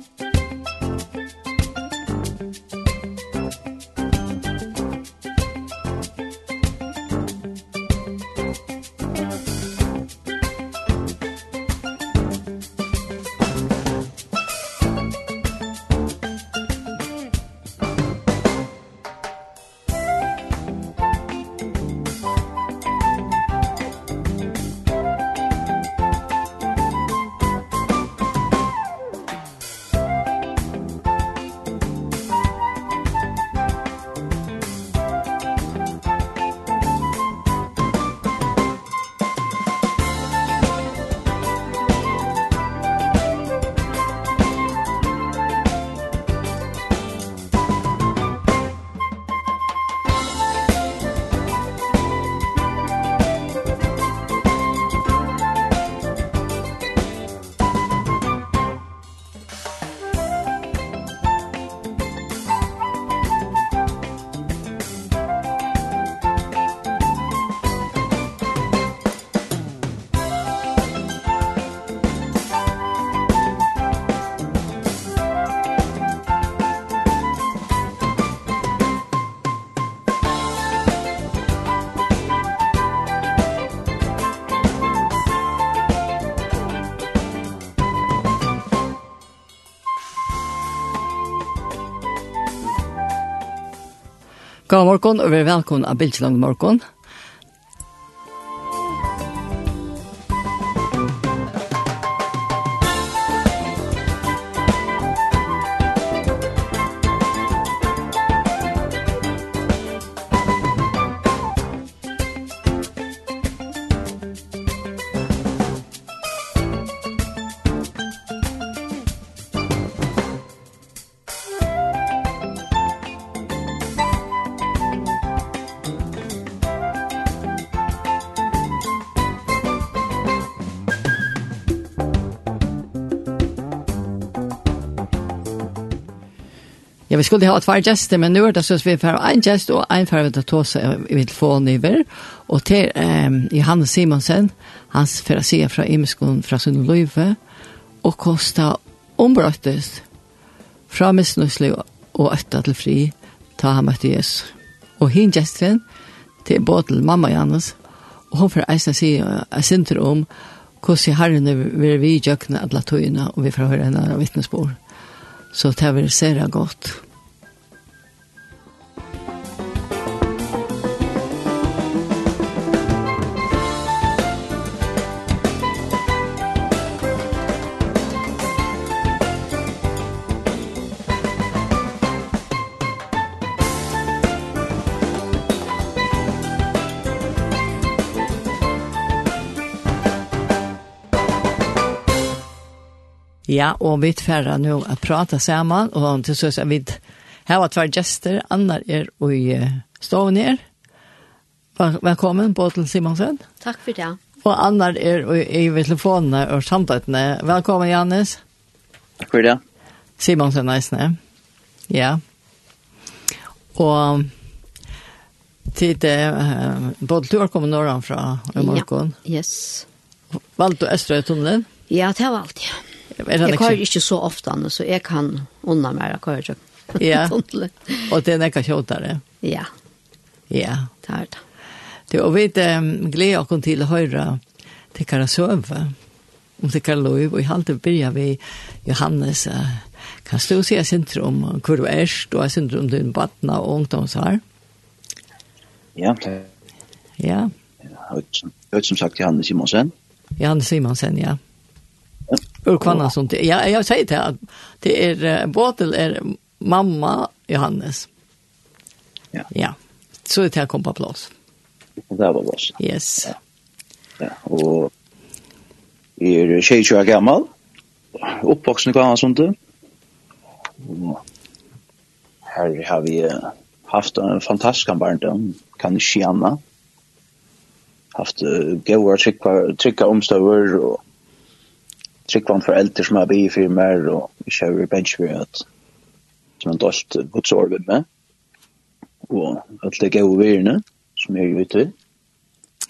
Musik morgon og vi er velkommen av Bildtjelang morgon. vi skulle ha två gäster men nu är det så att vi får en gäst och en för att ta sig i telefon över och till ehm Johannes Simonsen hans för att se från Imskon från Sunnelöve och kosta ombröttes från missnusli och ötta till fri ta han med Jesus och hin gästen till både mamma Johannes och hon får äsna sig jag synter om hvordan herren er vi i jøkkene alle tøyene, og vi får høre henne vittnesbord. Så det er veldig godt. Ja, og vi tverra nu at prata saman, og til så vi her var tvær gester, annar er og i her. Velkommen, Båtel Simonsen. Takk for det. Og annar er og i telefonene og samtalene. Velkommen, Jannes. Takk for det. Simonsen Eisne. Ja. Og tid, uh, Båtel, du har kommet norran fra i morgen. Ja, yes. Valgte du Østrøy tunnelen? Ja, det har valgt, ja. Jeg kører ikke så ofte, så jeg kan unna meg å kører ikke. Ja, og det er nekka kjøttere. Ja. Ja. Det er det. Det, og vi um, gleder oss til å høre til hva søve om det kan lov, og i halte byrja vi Johannes, uh, kan du si sin om hvor du er, du er synes om din vattna og ungdomsar? Ja, det Ja. Jeg har ikke som sagt Johannes Simonsen. Johannes Simonsen, ja. Ur kvanna sånt. Ja, jag säger till att det är båtel är mamma Johannes. Ja. Ja. Så det här kom på plats. Det var plats. Yes. Ja. ja. Och är 22 år gammal. Uppvuxen i kvanna som det. här har vi haft en fantastisk barndom. Kan inte känna. Haft uh, trycka, trycka omstövare och tryggvann for eldre som har bi i mer, og ikke har revenge for at som han dalt gods arbeid med, og alt det gode virene, som er jo ute.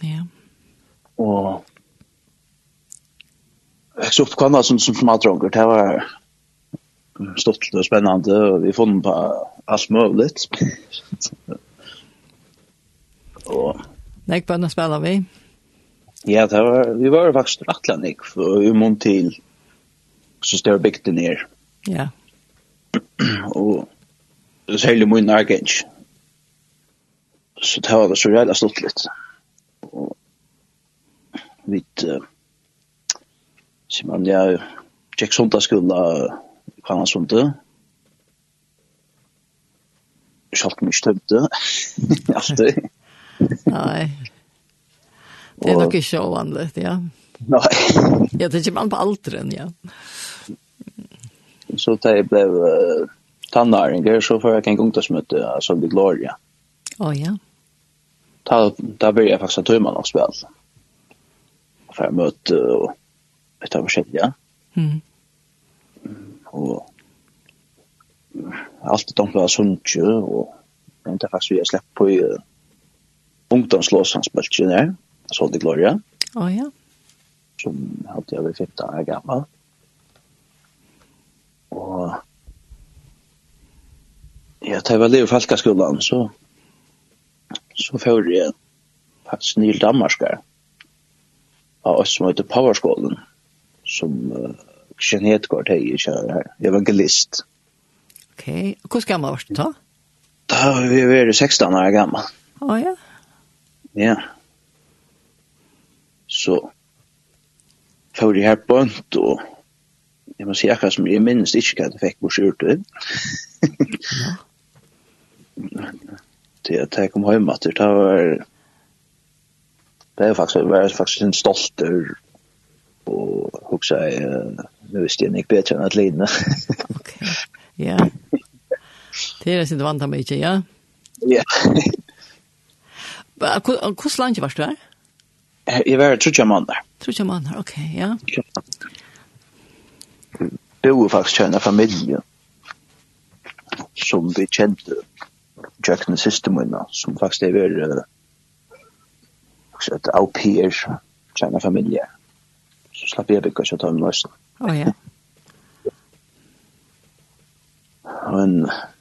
Ja. Og jeg så oppkvannet som, som smadronger, det var stort og spennende, og vi funnet på alt mulig. og... Nei, bare nå spiller vi. Ja. Ja, det var, vi var faktisk rattlandik vi mån til så større bygden ned. Ja. og det er særlig mye nærgens. Så det var så reella stått litt. Og vi uh, sier man, ja, tjekk sånt av skulle kvann han sånt det. Skjalt mye støvde. alltid. Nei. Det er nok ikke så vanlig, ja. Nei. ja, det er ikke man på alderen, ja. Så da jeg ble uh, tannaringer, så får jeg ikke en gang til å smøte uh, Solvi Gloria. Å ja. Da, da blir jeg faktisk en tøymann av spill. For jeg møte og uh, et av forskjellige. Ja. Mm. Og alt det dumt var sunt jo, og jeg vet faktisk vi har slett på i uh, ungdomslåsansbølgen her. Mm så de Gloria. Å oh, ja. Som hadde jeg vært 15 år gammel. Og ja, da jeg var liv i Falkaskolan, så så får jeg faktisk Nil Danmarskar av oss som heter Powerskolen som uh, Christian går hei i kjære her, evangelist. Ok, hvordan gammel var du da? Da var vi 16 år gammel. Å ja? Ja så får jeg her bønt, og jeg må si akkurat som jeg minnes ikke hva jeg fikk på skjortet. det at jeg kom hjem at det var det er faktisk, jeg var faktisk en stolter og huksa jeg nu visste jeg ikke bedre enn at lidene. ok, ja. Det er det som du vant av meg ikke, ja? Ja. Hvordan langt var du her? Jeg var trutja måneder. Trutja måneder, ok, ja. ja. Det var faktisk kjønne familie som vi kjente kjøkken siste måneder, som faktisk det var et au pair kjønne familie. Så slapp jeg bygge kjønne av min. Å ja. Men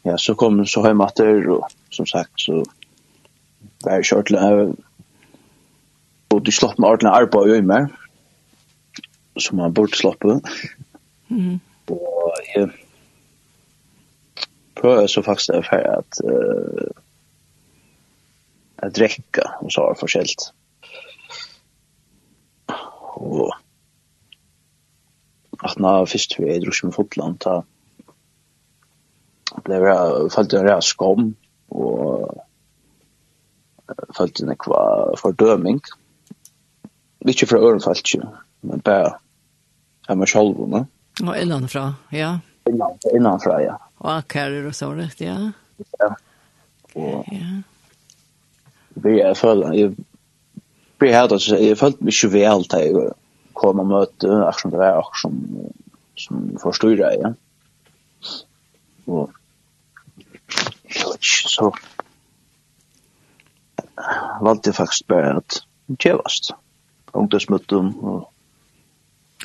ja, så kom så hjemme etter, og som sagt, så var jeg kjørt til og du slapp med ordentlig arbeid i meg, som han burde slappe. Mm. Og jeg prøver så faktisk det for at uh, at drekka, og så har det forskjellt. Og at nå først vi er drusje med fotland, da ble jeg følte en rea skom, og følte en ekva fordøming. Mm Ikke fra Ørenfalt, ikke, men bare av meg selv, ne? Og innanfra, ja. Innan, innanfra ja. Og akkurat og så rett, ja. Ja. Og ja. vi jeg føler, jeg blir helt, altså, jeg følte meg ikke vel til jeg kom og møte, akkurat som det var, akkurat som, som forstyrrer, ja. Og så valgte jeg faktisk bare at det kjevast ungdomsmøtten og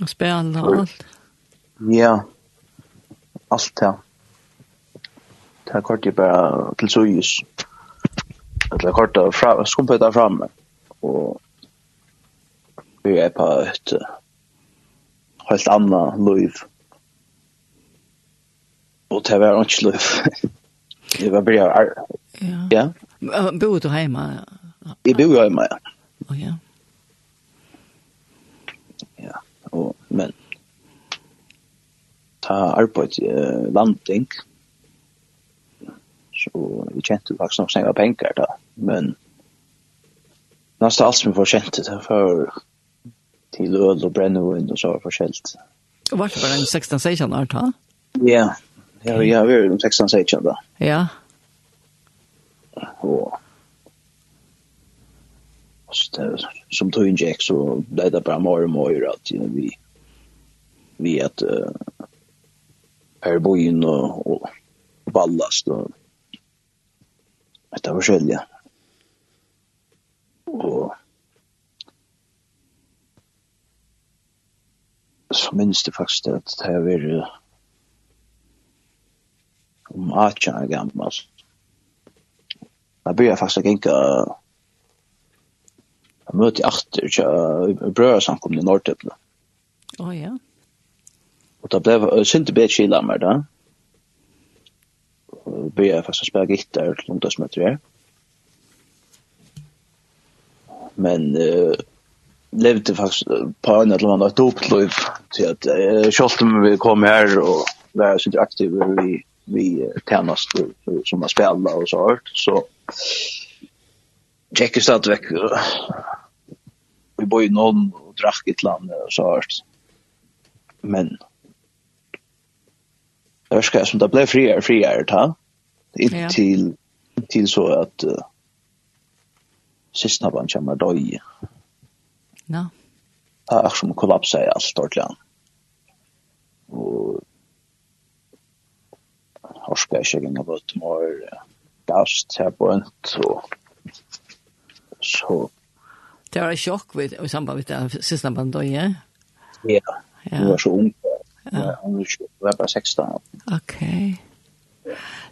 og spela og alt. Ja. Alt ja. Det er kort jeg bare til Sojus. Det er kort jeg fra, skumpet der fremme. Og vi er på et helt annet liv. Og det var ikke liv. Det var bare... Ja. ja. Bor du hjemme? Jeg bor hjemme, ja. Å ja. og men ta arbeid uh, landing. Så vi kjente faktisk nok snakka penger da men nesten alt som vi får kjente det for til øl og brennevin og så var forskjellt. Og var det bare en 16-16 år da? Ja, ja, vi har vært en 16-16 da. Ja. Og som tog in Jack så blev det bara mer och mer att you know, vi vi att uh, Per Bojen och, och Ballast och detta var skälja. Och så minns det faktiskt att det här var om 18 är gammal. Jag började faktiskt att gänka Jeg møtte achter som kom i Nordtøpene. Å oh, ja. Og da ble jeg synte bedre kila med det. Og ble jeg fast å spille gitter til ungdomsmøter her. Men uh, levde faktisk på en eller annen et dopløyv til at uh, selv om vi kom her og var synte aktiv vi, vi tjenest som har spillet og så hørt, så tjekker stadigvæk vi bor i noen og drakk et land og så hørt men jeg husker som det ble friere friere ta inntil ja. til så at uh, siste nabann kommer døy ja det er som kollapset i alt stort land. og Horska er ikke ganger på et mål gavst her på en, så så... Det var en sjokk vid, i samband med det siste bandøyet? Ja, ja. hun var så ung. Ja. Hun var bare 16. Ok.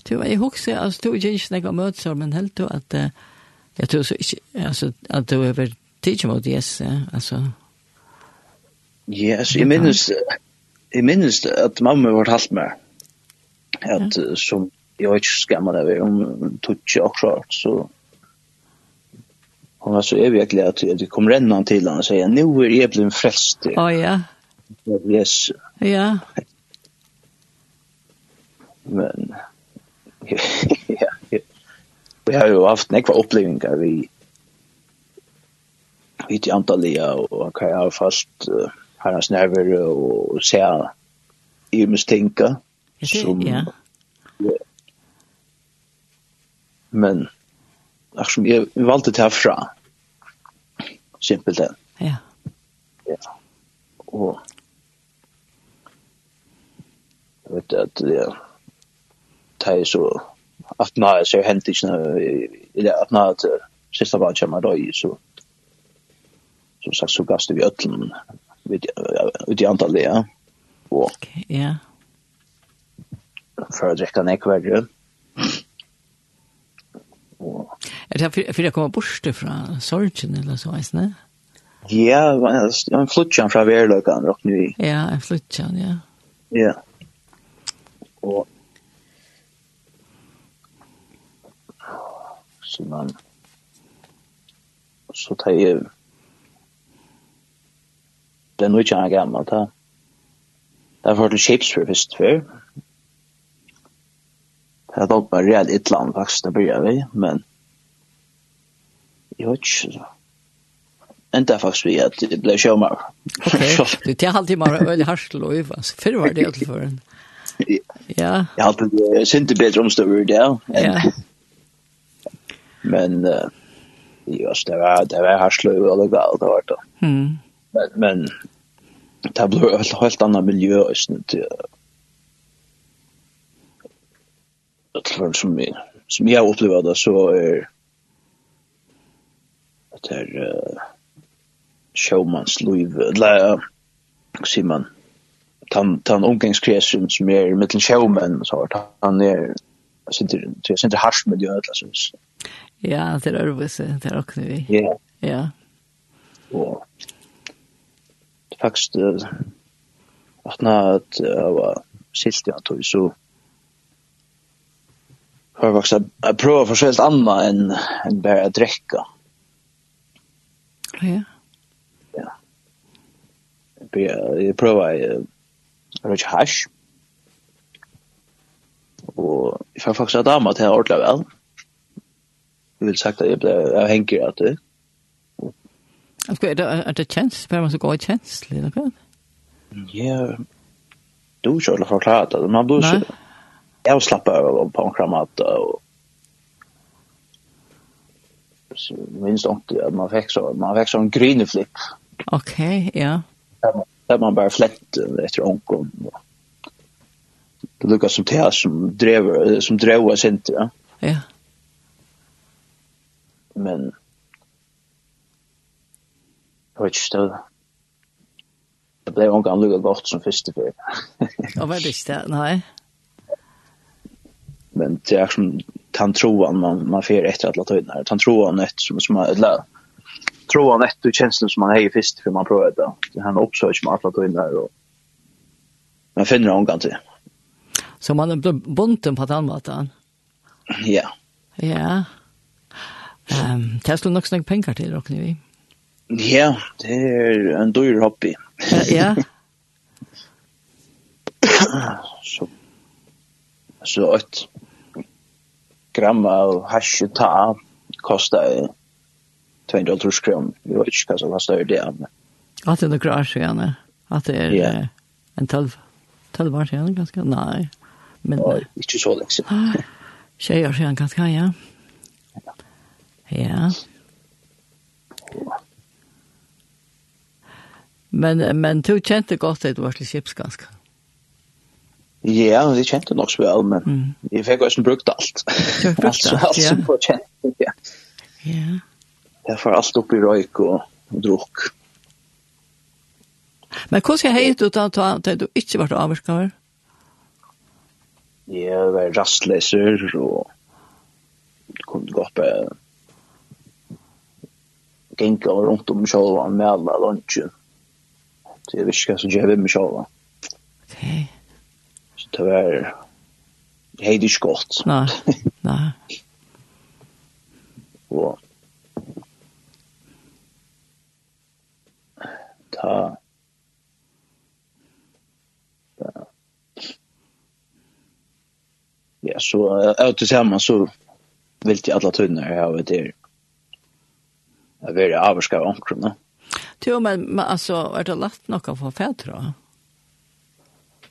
Du, jeg husker, altså, du er ikke snakker om møter, men helt du at, uh, jeg tror så ikke, altså, at du er vært tidlig mot Jesus, ja, altså. Ja, altså, jeg minnes, jeg minnes at mamma var halvt med, at, ja. som, jeg var ikke skammer det, om tutsi akkurat, så, hon var så evig glad att det kom rennan till honom och säga nu är jag blivit frälst. Ja, oh, ja. Yes. Ja. Men ja, ja. Vi har ju haft nekva upplevingar vi vi till Antalya och kan jag ha fast uh, herrans nerver och se i misstänka. Ja, som, ja. Men eftersom jeg valde det härifrån. Simpelt det. Ja. Ja. Och jag vet at det er så at nå när så hent ikke eller at nå at sista var kommer da i så som sagt så gaste vi øtlen ut i antall det. Ja. Och ja. För att dricka nekvärre. Mm Er det for jeg kommer bort fra sorgen eller så vis, ne? Ja, en flutjan fra verløkene, rock nu. i. Ja, en flutjan, ja. Ja. Og så man så tar jeg det er noe ikke han er gammel, da. Det er for til Shakespeare først før, Jag dock bara rejält ett land faktiskt det börja vi, men jag vet inte så. Inte faktiskt vi att det blev showmar. Okej, det är alltid man öl harskl och övas. Förr var det alltid förrän. Ja. Jag har alltid synte bättre omstående där. Ja. Men uh, just det var det var harskl och det var galt det var då. Mm. Men men det blev ett helt annat miljö och sånt. att som vi som jag upplevde det så är att det är uh, showmans liv eller uh, man? Tan tan omgångskrets som är mellan showman så har han är så inte så inte harsh med det alltså ja det är det så det är också vi ja. Ja. Och faktiskt att när att jag var sist jag tog så har faktiskt att prova för sig annet enn än bare å drekke. Ja. Ja. prøver prova røyke hash. Og jeg får faktisk at att til å ordla vel. Jeg vil sagt at jeg, ble, jeg henger at det. Jag er det er det kjens? för man så god känsla eller vad? Ja. Du er ikke skulle förklara det, man borde jag slappar på en kramat och så minst inte man fick så man fick så en grön flipp. Okej, okay, ja. Där man bara flätt efter onkel. Det lukar som det som drev som drev oss inte, ja. Ja. Men Jag vet inte, det blev omgang lukket godt som første fyr. Og var det ikke det? Nei men det är som tan troan man man får efter att låta in han tror han ett som som eller han ett och känslan som man har först för man provar det. Det han uppsöker man att låta in där och man finner hon kan till. Så man är bunten på den annat ja. Ja. Ehm um, det nog snägg pengar till och nu ja det är en dyr hobby. Ja. Så så ett gram av hash ta kostar 200 kr. Vi vet inte vad som kostar det. Att det är år igen. Att det är en 12 12 år sedan ganska nej. Men ja, inte så länge sedan. Tjejer år sedan ganska ja. Ja. Men men du kjente godt at du var til skips ganske. Ja. Ja, det kjente nok så vel, men mm. jeg fikk også brukt alt. Du har brukt alt, alt, ja. Alt som kjent, ja. Ja. Jeg får alt opp i røyk og, og druk. Men hvordan har du da ta at du ikke vært avvarskaver? Jeg var rastleser og kom til gå opp gikk og rundt om sjålen med alle lunsjen. Så jeg visste hva som gjør vi med sjålen. Okay tyvärr hej det skott. Nej. Nej. Och ta Ja, så ut tillsammans så vill jag alla tunnar jag vet det. Jag vill avskaffa omkring. Jo, men, men alltså, är det lätt nog att få tror då?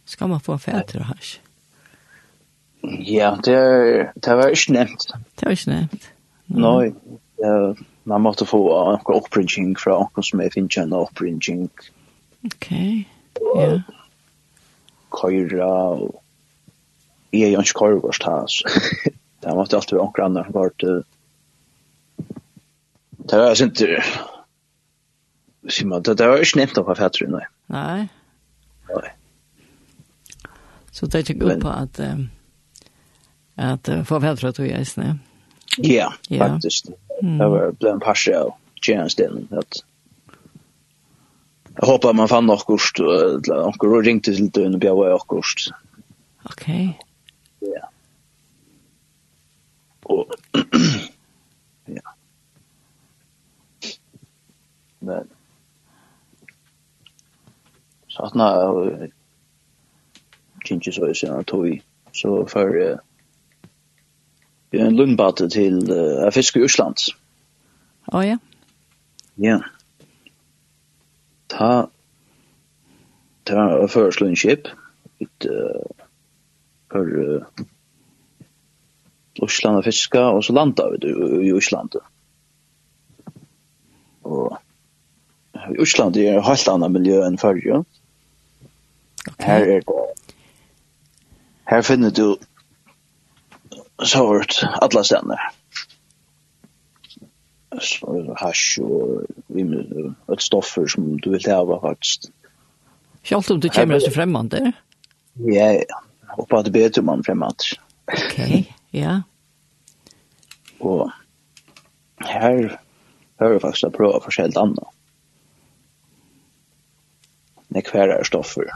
Skal man få fætter og hasj? Ja, det, er, det var ikke nevnt. Det var ikke nevnt. Mm. Nei, uh, man måtte få noen opprinnsing fra noen som er finnes en opprinnsing. Ok, ja. Yeah. Køyra og jeg er jo ikke køyrgårst her, så det måtte alltid være noen andre som var til Det var ikke til Simon, det var ikke nevnt av fætter, nei. Nei. Nei. Så det gick upp på at, um, at uh, få vel tog jag snä. Ja, faktisk. Mm. Det var blev en parse av tjenestelen. At... Jeg håper man fann något kurs och ringte til døgn og bjør och kurs. Okej. Ja. Og... ja. Men så at nå, kinchi så så att vi så för uh, en lundbatte til uh, fisk i Island. Ja ja. Ja. Ta ta förslå en ship ut uh, Island och fiska och så landar vi i Island. Och Island är ett helt annat miljö än förr. Här är det Her finner du så sort alla stedene. Så hash og vimmer, et stoffer som du vil hava faktisk. Sjalt om du kommer til fremmande? Ja, ja. Hoppa at det bedre man fremmande. Ok, ja. Og her hører jeg faktisk å prøve forskjellig annet. Nekvære stoffer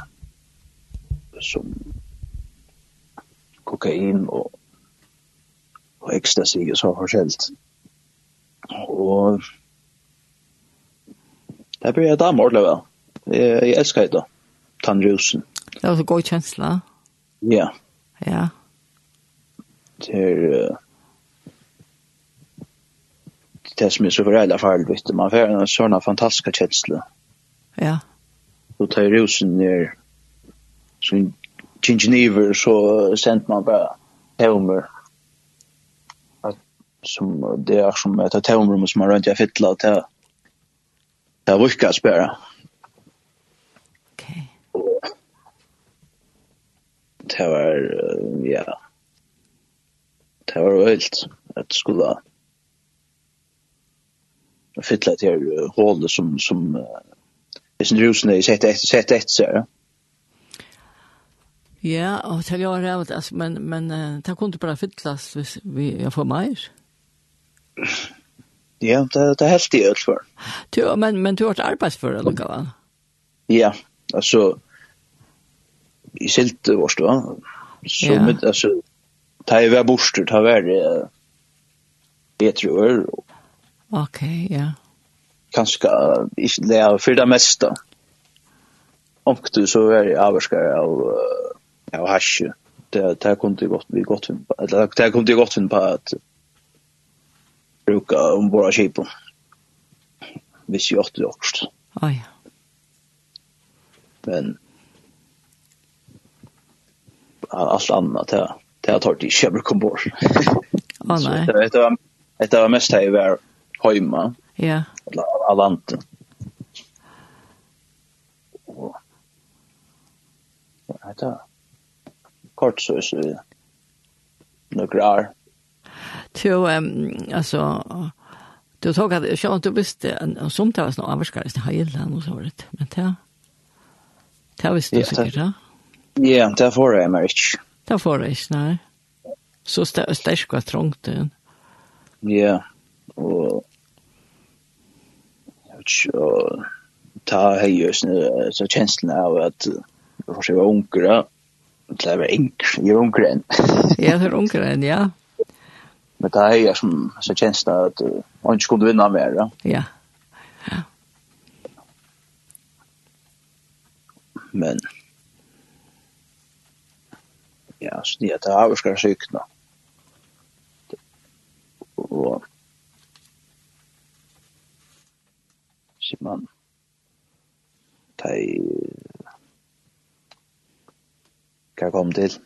som kokain og, og ecstasy og så forskjellt. Og det blir jeg damer ordentlig vel. Jeg, jeg elsker det da, tannrusen. Det var så god kjensla. Ja. Ja. Det er... Uh, det som er så forældre farlig, vet du. Man får en sånn fantastisk kjensla. Ja. Og tar rusen ned som Geneva så sent man bara Helmer att som det är som ett tomrum som man runt jag fittla till det det vukar spela. Okej. Det var ja. Det var vilt att skulle fittla till hålet som som Det är sin rusne sett ett sett ett så. Ja, og til jag har det men, men uh, det kunne bare fyllas hvis vi jag får mer. Ja, det det er helt i øl for. Du men men du har vært arbeidsfører, eller hva? Ja, altså, i silt vårt va. Så ja. med altså, ta ju var borster, ta var det bedre år. Ok, ja. Kanskje, inte det er for det meste. Och du så er jeg avskar av Uh, av hasje. Det det kunde ju gott vi gott eller det kunde ju gott finna på att bruka om våra skip. Vi ser åt det också. Ja. Men allt annat det det har tagit i köper kom bort. Åh nej. Det var det var mest här var hemma. Ja. Alla anten. Ja. Ja, det kort så så några år. Till ehm alltså du tog att jag inte visste en som det somtals någon avskar i hela och så det. Men det det visste du säkert, ja Ja, det får jag mig. Det får jag, nej. Så starkt och trångt. Ja. Och jag ta hejus nu så känslan av att jag får se vad onkel det var yngre, jeg er unger enn. ja, det er unger enn, ja. Men det er jeg som så kjennes det at man ikke kunne vinne mer, ja. Ja. ja. Men, ja, så det er det her vi skal syke nå. Og, sier man, det er hva kom til?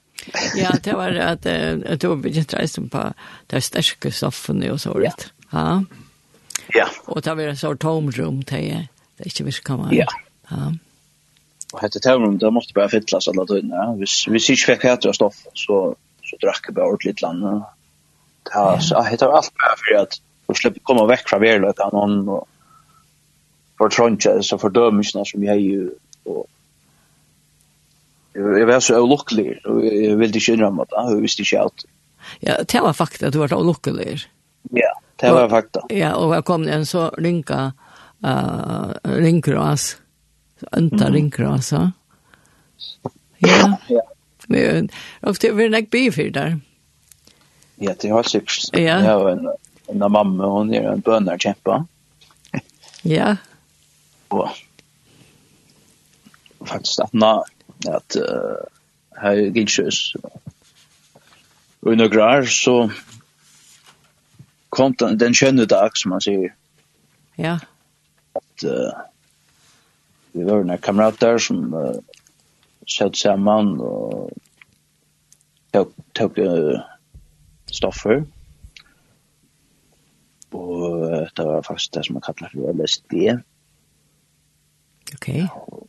ja, det var at jeg tog begynt reisen på det sterske stoffene og så vidt. Ja. Ja. Og det var et sånt tomrum til jeg, det ikke visst kan man. Ja. Ja. Og hette tomrum, det måtte bare fytlas alle døgnene. Hvis, hvis ikke fikk hette av stoff, så, så drakk jeg bare ordentlig land. Det var, Så hette var alt bare for at du slipper komme vekk fra verløkene og for trådtje, så for fordømelsene som jeg gjør, og jeg var så ulukkelig, og jeg ville ikke innrømme det, jeg visste ikke alt. Ja, det var fakta at du var ulukkelig. Ja, det var fakta. Ja, og jeg kom en så ringa, uh, ringras, ønta mm. ringras, ja. Ja, ja. Men, og det var nek bifyr der. Ja, det var sikkert. Ja. Jeg har en, en av mamma, hun er en bønner kjempa. ja. Og faktisk at nå, at uh, her gikk Og i noen år så kom den, den kjønne dag, som man sier. Ja. At uh, vi var noen kamerater som uh, satt sammen og tok, tok uh, stoffer. Og uh, det var faktisk det som man kallar for LSD. Ok. Og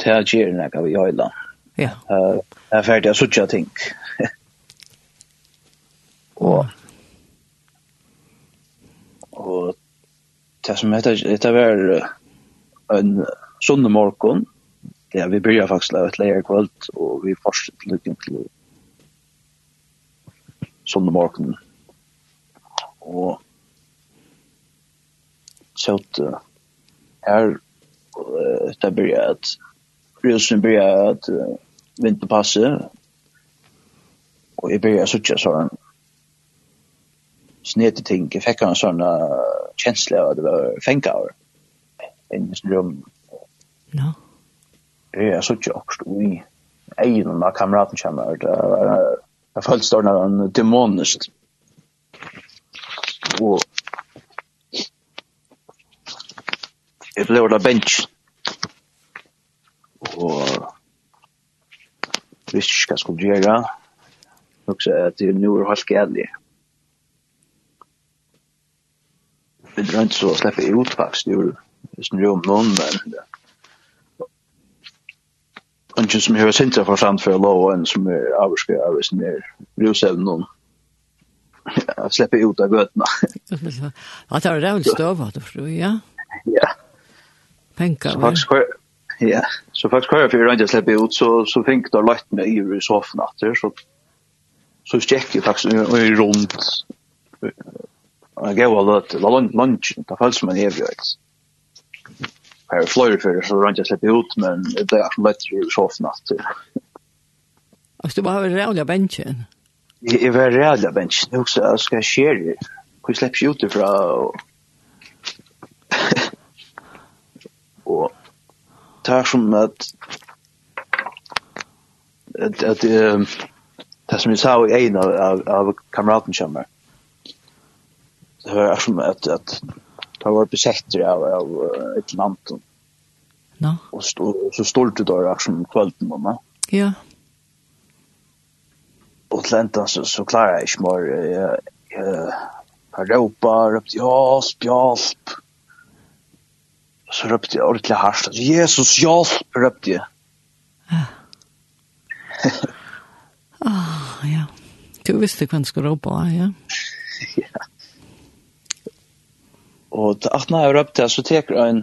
til å gjøre noe vi i da. Ja. Uh, jeg er ferdig av sitte ting. og og det som heter, det var en sunne morgen, ja, vi byrja faktisk av et leir kvöld, og vi fortsatt lykken til sunne morgen. Og så at her, det byrja at Spelsen började at uh, vinter passer, og jeg jag började sådär sånn snete ting. jeg fikk en sånn uh, kjensle av at det var fänka av en rum. Ja. Jag sådär också i egen av kameraten kommer. Det var jeg følte stående av en demoniskt. Och jag blev där bänken och visst ska skulle göra också att det nu är helt gärligt. Vi drar inte så släppa ut faktiskt nu som rum någon men Och just som hör synta för sant för lov en som är avskär av sin mer rusel någon. Jag släpper ut av götna. Ja, det är det du stövat, ja. Ja. Penka. Faktiskt ja. Så faktisk kvar jeg fyrir røyndja slippe ut, så, så fink det lagt meg i i sofaen atter, så så stekk jeg faktisk i rundt jeg gav alle til lunsjen, det føles som en evig veks. Jeg er fløyre fyrir, så røyndja slippe ut, men det er akkur lett i sofaen atter. Altså, du var rævlig av bensjen? Jeg var rævlig av bensjen, jeg husker, skal jeg skjer, hvor jeg slipper ut ifra, og tack som at at at det som jeg sa i en av, av kamraten kommer det var som at at det var besätter av, av ett land no. och stå, så stolte det av som kvelden mamma. Ja. Og til enda så, så klarer jeg ikke mer jeg, jeg, jeg, jeg råper upp hjelp, hjelp så røpte jeg ordentlig hardt. Jesus, hjelp, røpte jeg. Ja. ah, ja. Du visste hva han skulle råpe, ja? ja. Og til at når jeg røpte, så teker jeg en,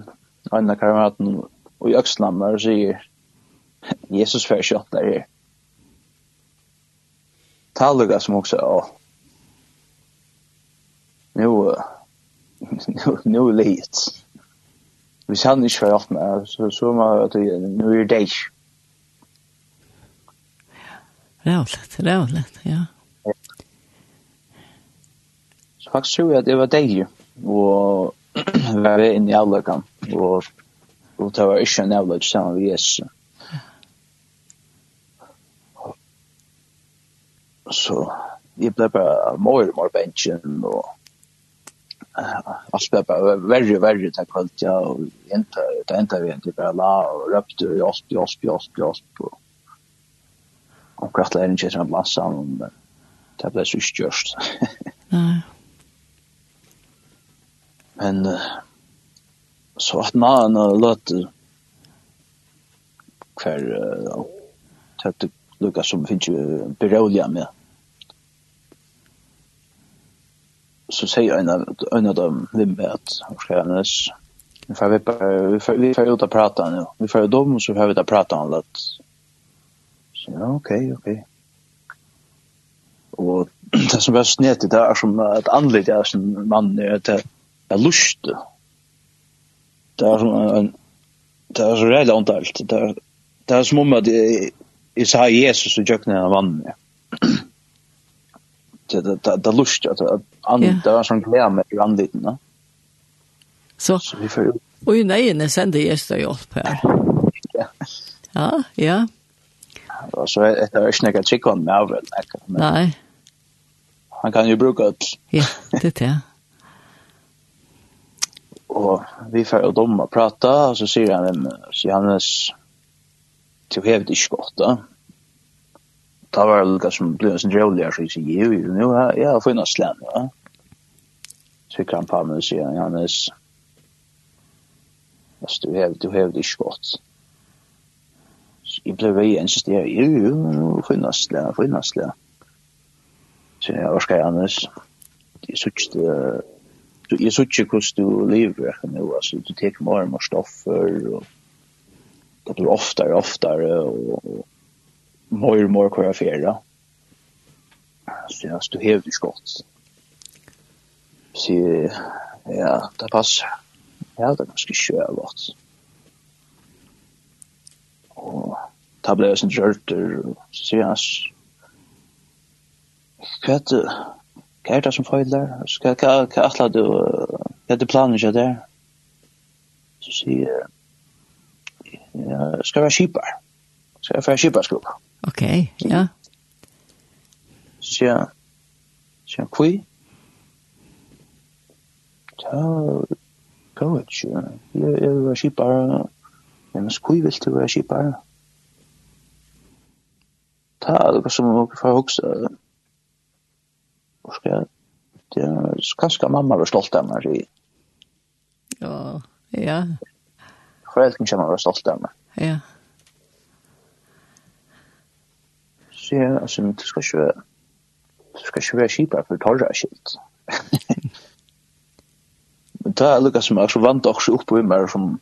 en av kameraten og i økslammer og sier, Jesus fyrir kjøtt der her. Taluga som også, ja. Nu, nu, nu, nu, hvis han ikke var åpne, så så må jeg at nu er det ikke. Rævlet, rævlet, ja. Så faktisk tror jeg at det var deg, og var inne i avløkken, og, og det var ikke en avløk sammen med Jesus. Så jeg ble bare mer og mer bensjen, og allt blev bara värre värre tack vare att jag inte det inte vi inte bara la och röpte och jasp jasp jasp jasp och och kvart lärde inte en plats men det blev så störst. Nej. Men så att man låt kvar tätt lucka som finns ju beroliga med. Mm så säger en av en av dem vem vet hur ska jag näs vi får vi får vi får ut att prata nu. Vi får dem så får vi ta prata om det. Så ja okej okej. Och det som var snett det är som ett anledning är som man är det är lust det är som en det är så rädd ontalt det är det är som om att jag sa Jesus och jag knäna vann det det det det lust att andra som glömmer landet va Så så vi får Och ju nej, när sen det gäster jag upp här. Ja. Ja, ja. Så är det är snäcka chicken med över. Nej. Han kan ju bruka det. Ja, det är det. Och vi får dem att prata och så säger han Johannes till hevd i skottet ta var lukka som blev en sån jävliga så jo, jo, jo, nu har jag funnit ja, va? Så jag kan på mig och säga, Johannes, alltså du hävde, du hevd ikke godt. Så jeg ble vei en sted, jo, jo, jo, nu funnit slän, funnit slän. Så jag jeg, Johannes, jag sutt, jag sutt ju kost du lever nu, alltså du tek mer och mer stoffer och det blir oftare, oftare och, och mer och mer kvar. Så jag stod helt skott. Så ja, det passar. Ja, det ganske kjøy godt. Og da ble jeg sin og så sier han, hva hva er det som feiler? Hva er atla du, hva er det planen ikke der? Så sier jeg, skal være kjipar, skal være kjiparskrupa. Ja Okej, okay, ja. Tja. Tja, kui. Ta, gå et tja. Jeg vil være skipare. Men kui vil du være skipare? Ta, det var som om jeg får hoksa. Hvor skal jeg? Det er kanskje mamma var stolt av meg. Ja, ja. Foreldren kommer var stolt av meg. Ja. så jag alltså du skal ikke være, du skal ska köra skipa för torra skilt. Men där lukar som också vant også opp på meg, som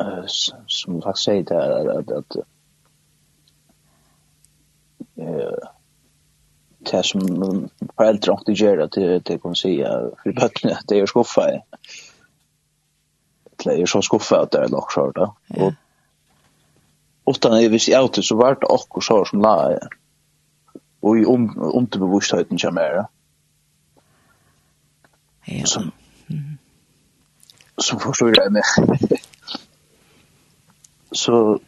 eh som sier det, at, at, at uh, det som föräldrar inte gör att det kan säga för bøttene, det är skuffa. Det är så skuffa at det er är lockshort då. Og utan jeg visste jeg til, så var det akkur sår som la jeg. Og i om, underbevisstheten kommer jeg. Ja. Som, som forstår jeg meg. så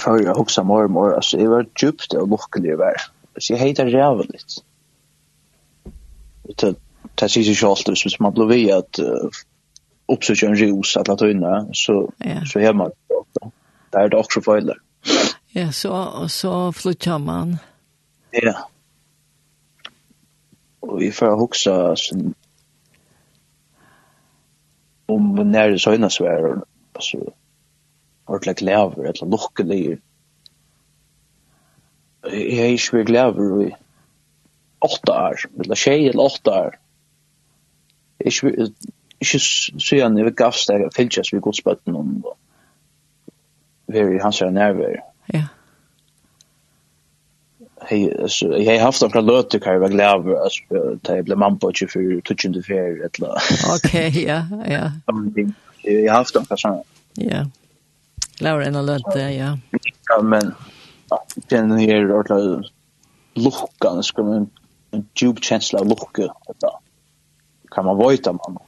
før jeg hoksa mor og mor, altså jeg var djupt og lukkelig i vær. Så jeg heter ræven litt. Det, det sier seg ikke alltid, hvis man blir vi at uh, oppsøker en at la tøyne, så, ja. så er man det der er det også foreldre. Ja, så, så flyttar man. Ja. Og vi får huske sånn om när det søgnes var, altså, ordentligt glæver, eller lukkelig. Jeg har ikke vært glæver i åtta år, eller tjej eller åtta år. Jeg har ikke, ikke søgnet, jeg vil gavst deg, fylkjes vi godsbøtten om det vi hans här nærvær. Ja. Hej så jag har haft några löte kan jag vara glad över att jag blev man på 24 touchande fair eller. Okej, ja, ja. Jag har haft några såna. Ja. Laura en löte, ja. Ja men ja, den här ordla luckan ska man en djup känsla av lucka Kan man vojta man.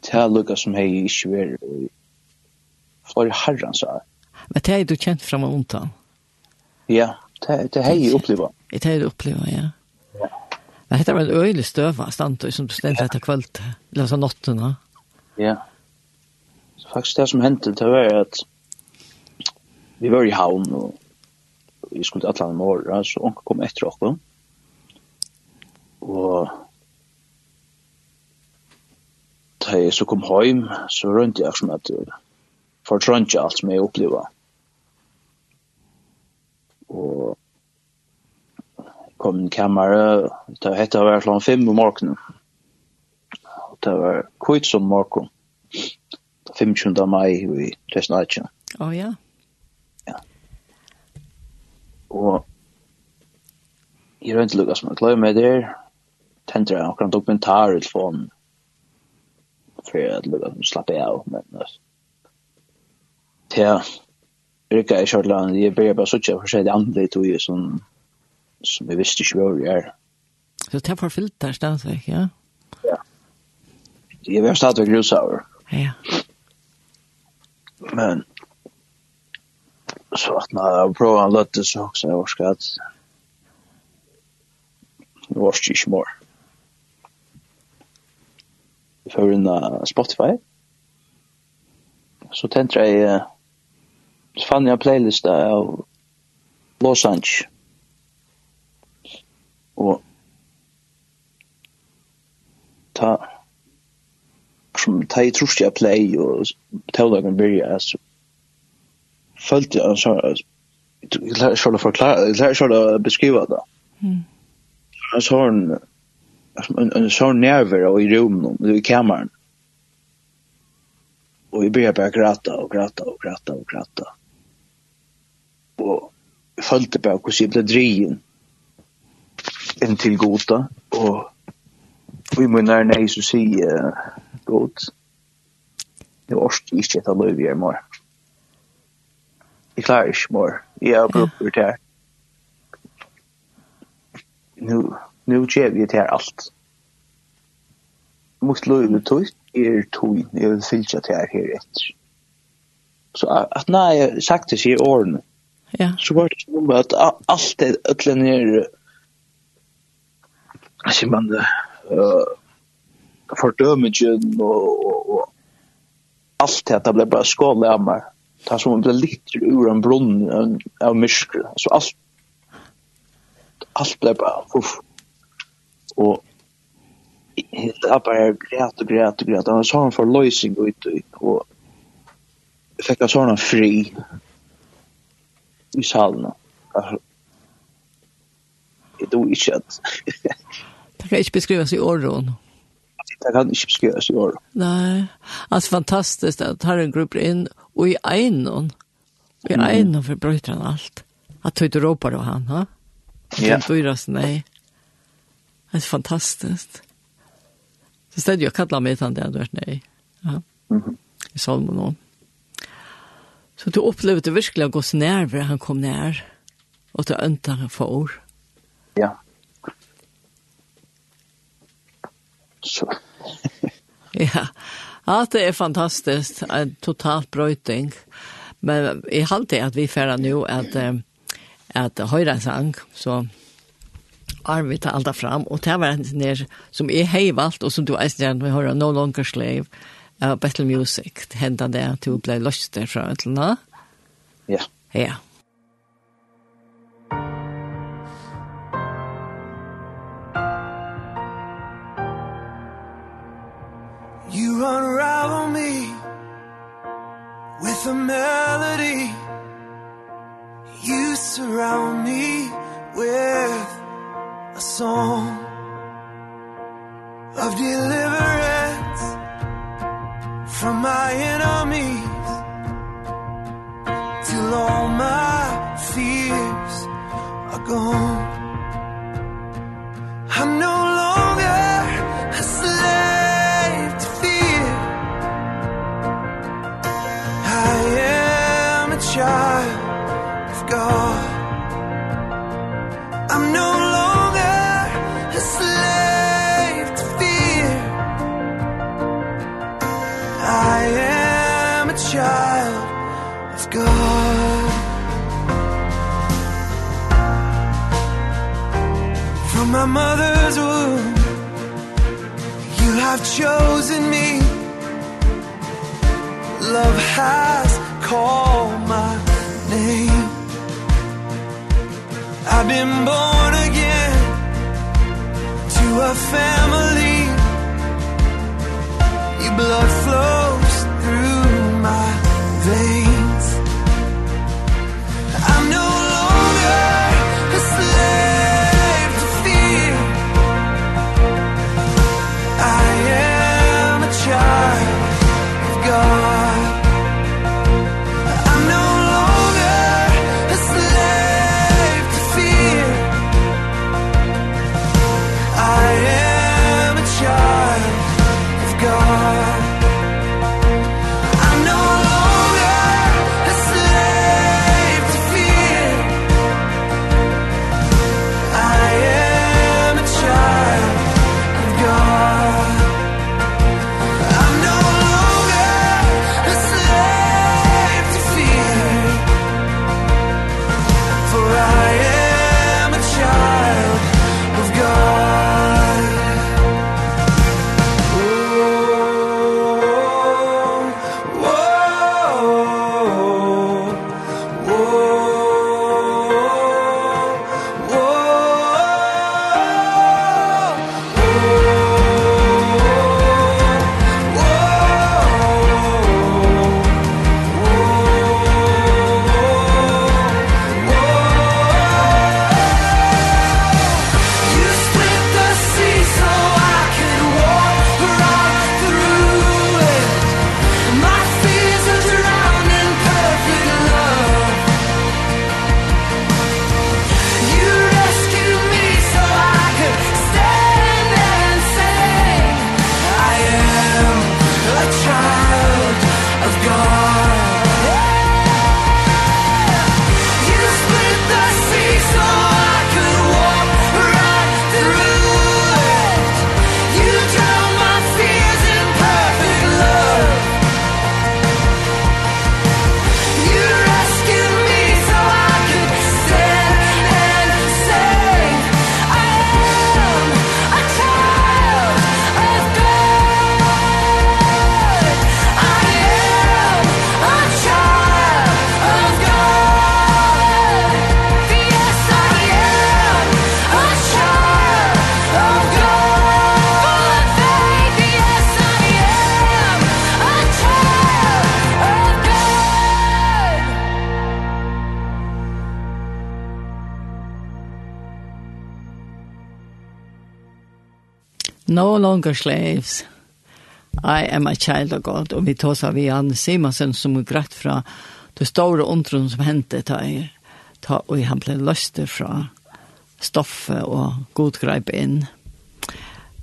Det här lucka som hej i Sverige flere herrens så. Men det er du kjent frem og undan? Ja, det, det har jeg. Det är jeg opplevd, ja. Men det var en øyelig støva, stand som som stendte etter kvöld, eller så nottene. Ja. Så faktisk det som hendte, det var at vi var i havn, og vi skulle til Atlanten morgen, så onker kom etter oss. Og da jeg så kom hjem, så rundt jeg som at för truncha alt som jeg upplever. Og kom en kammare, det hette å være klockan fem på morgonen. Det var kvitt som morgen. 25 mai i Tresnatjen. Å oh, ja. Ja. Og jeg rønte lukka som jeg kløy med der, tente jeg akkurat dokumentar ut for han, for jeg Lukas slapp jeg av, men altså til Rikka i Kjørland, jeg blir bare suttje for seg det andre tog som, som jeg visste ikke hvor jeg er. Så det er forfylt der stadigvæk, ja? Ja. Jeg var stadigvæk rusaver. Ja. Men så at når jeg prøver en løtte så også jeg orsker at Det var ikke mer. Før unna Spotify. Så tenkte jeg så fann jeg playlist av Los Angeles. Og ta som ta i trus jeg play og taudagen byrja så følte jeg så jeg lærer ikke å forklare jeg lærer ikke å beskriva det. En sånn en sånn nerver og i rummet i kameran og jeg byrja bare grata og grata og grata og grata og følte på hvordan jeg ble drien inn til gota og vi må nær nei så si uh, god, det var ikke ikke etter løy vi er mor Jeg klarer ikke mor jeg har brukt det her. nu nu gjør vi det her alt. Mot løy vi tog, er tog, jeg vil fylse det her her etter. Så at nei, sagt det sier årene, Ja. Så var det som att alt det ödlen är alltså man uh, eh og, og, og alt det at det ble bare skåla av meg det er som om en litt ur en brunn av mysker. Så alt alt ble bare uff. Och helt upp här grät och grät och grät. Han sa han för lösning ut og, och fick jag sånn fri i salen. Det tror ikke at... det kan ikke beskrives i åren. Det kan ikke beskrives i åren. Nei, altså fantastisk at har en gruppe inn, og i egnen, i egnen forbrøyter han alt. At du ikke råper av han, ha? Ja. Du gjør oss nei. Det er fantastisk. Så stedet jeg kallar meg til han det, du er nei. Ja. Mm -hmm. I salmen også. Så du opplevde virkelig å gå så nær hvor han kom nær, og du ønta han for. Ja. Så. ja, ja, det er fantastisk, en total brøyting. Men jeg halte at vi færre nå at, at høyre en sang, så arvet alt fram, og det var en som jeg har valgt, og som du eisen gjerne vil høre, No Longer Slave, uh, Battle Music, henda det at du ble løst derfra, eller noe? Ja. Ja. You unravel me with a melody You surround me with a song of deliverance from my enemies till all my fears are gone. I know chosen me. Love has called my name. I've been born again To a family. Your blood flows longer slaves. I am a child of God. Og vi tar seg vi Anne Simonsen som er greit fra det store ondron som hendte ta i ta, og han ble løst fra stoffet og godgreip inn.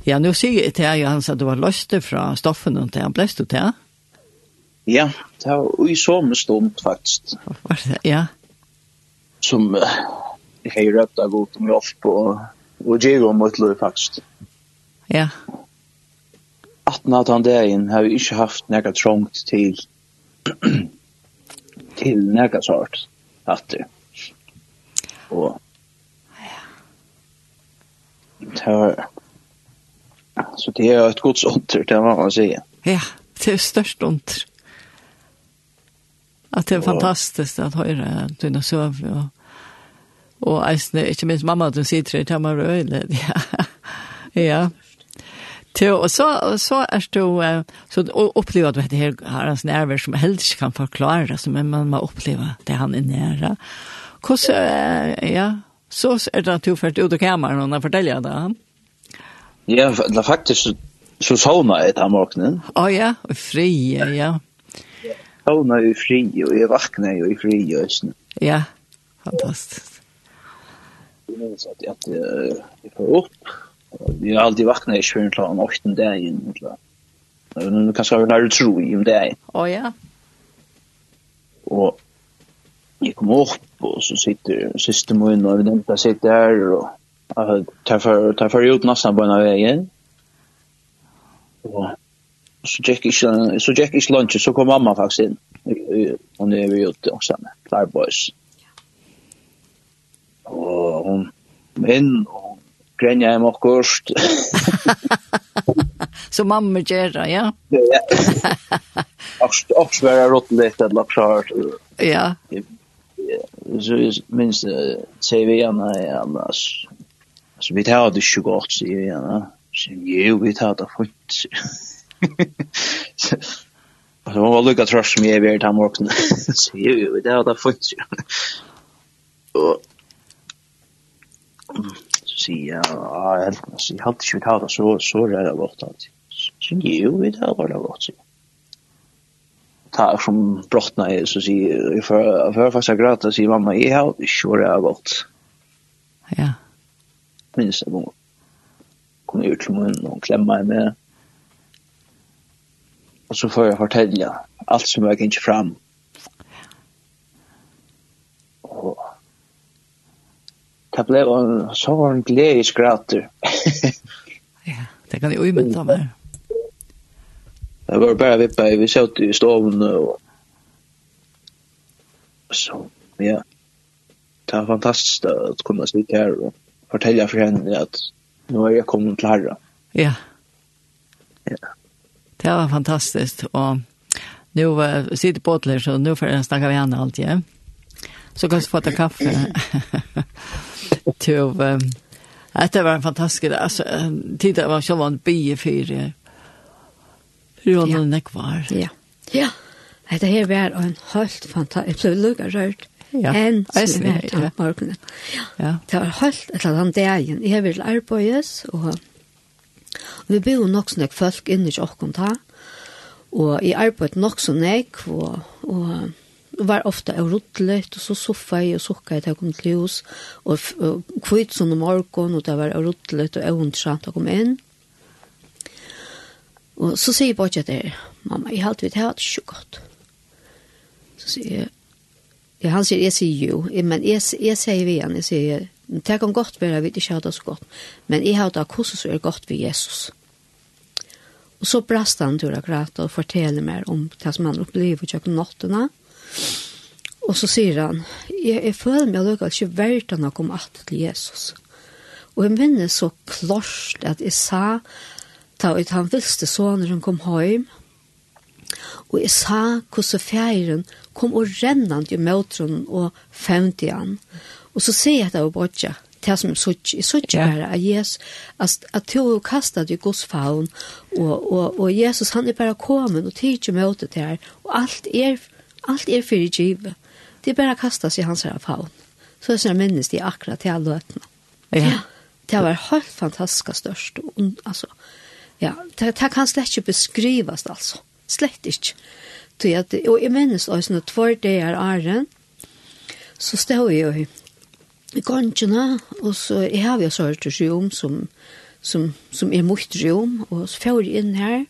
Ja, nå sier jeg til jeg at du var løst fra stoffen og til han ble stått til. Ja, det var i samme stund faktisk. Var det, ja. Som jeg har røpt av godt om jobb og, og gjør om mitt liv faktisk. Ja. Atten av den dagen har vi ikke haft noe trångt til til noe sort at det. Og ja. Det var så det er et godt under, det må man si. Ja, det er størst under. At det er fantastisk at høyre dine søv og og eisne, ikke minst mamma, du sitter i Tamarøyle, ja, ja, Jo, og så, og så er du, så opplever du at det her har hans nerver som helst ikke kan forklare, altså, men man må oppleve det han er nære. Hvordan, ja, så er det at du først ut av kameran og forteller det han? Ja, det er faktisk så sovna jeg den morgenen. Å oh, ja, og fri, ja. Sovna jeg fri, og jeg vakna jo i fri, og. Ja, fantastisk. Jeg minns at jeg, jeg får opp, Vi har alltid vakna i kjøren klar om 8 dagen, eller Nu kan jag när du tror i om det är. Åh ja. Og jeg kom opp, og så sitter siste och og vi nevnte där sitter där og tar for tar för ut nesten på en av veien. Og så gikk ikke, så gikk ikke lunsje, så kom mamma faktiskt in. Hon er vi ute også med Flyboys. Och hon inn, og grenja hem akkurst. Så mamma gör ja. Akkurst, akkurst var jag rått lite att lapsa här. Ja. Så minst minns säger vi gärna ja, annars. Så vi tar det 28 säger vi gärna. Så jo, vi tar det fort. Så man var lika tröst som jag är vid. Så jo, vi tar det fort. Och säga ja helt alltså jag hade ju det, så så rädda bort allt. Så ju vi det, var det bort. Ta som brottna är så sig för för fasta grata sig mamma jag har sure det bort. Ja. Minns det var. Kom ut till mun och klämma med. Och så får jag fortälja allt som jag gick fram. det ble en sånn gledelig skrater. ja, det kan jeg umynda meg. Det var bare vippa, vi satt i stoven og så, ja. Det var fantastisk å kunne sitte her og fortelle for henne at nå er jeg kommet til herre. Ja. Ja. Det var fantastisk, og nu uh, sitter på til så nu får jeg snakke med henne alltid. Ja? Så kan du få ta kaffe. till att det var en fantastisk alltså tidigare var så var en bi för Ronan ja. kvar. Ja. Ja. Det här var en helt fantastisk lugga rört. Ja. En som är ja. morgonen. Ja. Det var helt ett land dagen. Jag vill arbetas och vi bor nog snäck folk inne i Jokkon ta. Och i arbetet nog så näck och och var ofta av ruttlet, og så soffa i og sukka i det kom til hus, og kvitt sånn om morgon, og det var av ruttlet, og avundra, det kom inn. Og så sier jeg bare til mamma, jeg halte vi det her, det er ikke godt. Så sier jeg, ja, han sier, jeg sier jo, men jeg, jeg sier vi igjen, jeg sier, det kan godt være, vi ikke har det så godt, men jeg har det hvordan så er godt ved Jesus. Og så brast han til å grate og fortelle mer om det som han opplever i kjøkken nåttene, Og så sier han, jeg, jeg føler meg lukket ikke verdt han å komme alt til Jesus. Og jeg minner så klart at jeg sa, da ut han visste så når han kom hjem, og jeg sa hvordan fjæren kom og rennant i møtron og femte han. Og så sier jeg at det var bortja, det som jeg sier, jeg sier bare at Jesus, at, at to kastet i Guds faun, og, og, og Jesus han er bare kommet og tid til møtet her, og alt er for Alt er fyrir givet. Det er bare kastas i hans her faun. Så det er sånn minnes de akkurat til alle løtene. Ja. Det var helt fantastisk størst. Altså, ja, det, det kan slett ikke beskrivas, altså. Slett ikke. Så jeg, og jeg minnes også når tvær det er æren, så stod jeg jo i gongene, og så jeg har jo sørt om som, som, som er mot rom, og så får jeg inn her,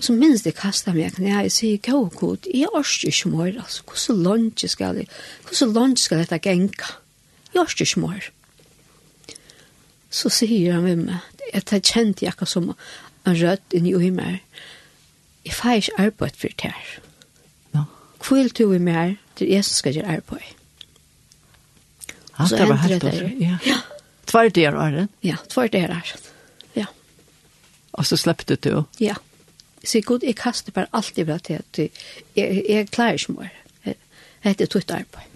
så minst det kastar meg kan jeg si, gå god, jeg orsker ikke mer, altså, hvordan lunge skal jeg, hvordan lunge skal dette genka? Jeg orsker ikke mer. Så sier han med meg, at jeg kjente jeg som en rødt inn i meg, jeg får ikke arbeid for det her. Ja. Kvill du i meg, det er jeg som skal gjøre arbeid. Ja, det var helt det. Ja. ja. Tvær det er det? Ja, tvær det er det. Ja. Og så släppte du? Ja. Ja så god, jeg kaster bare alt i bra til at jeg, jeg klarer ikke mer. Det er tutt arbeid.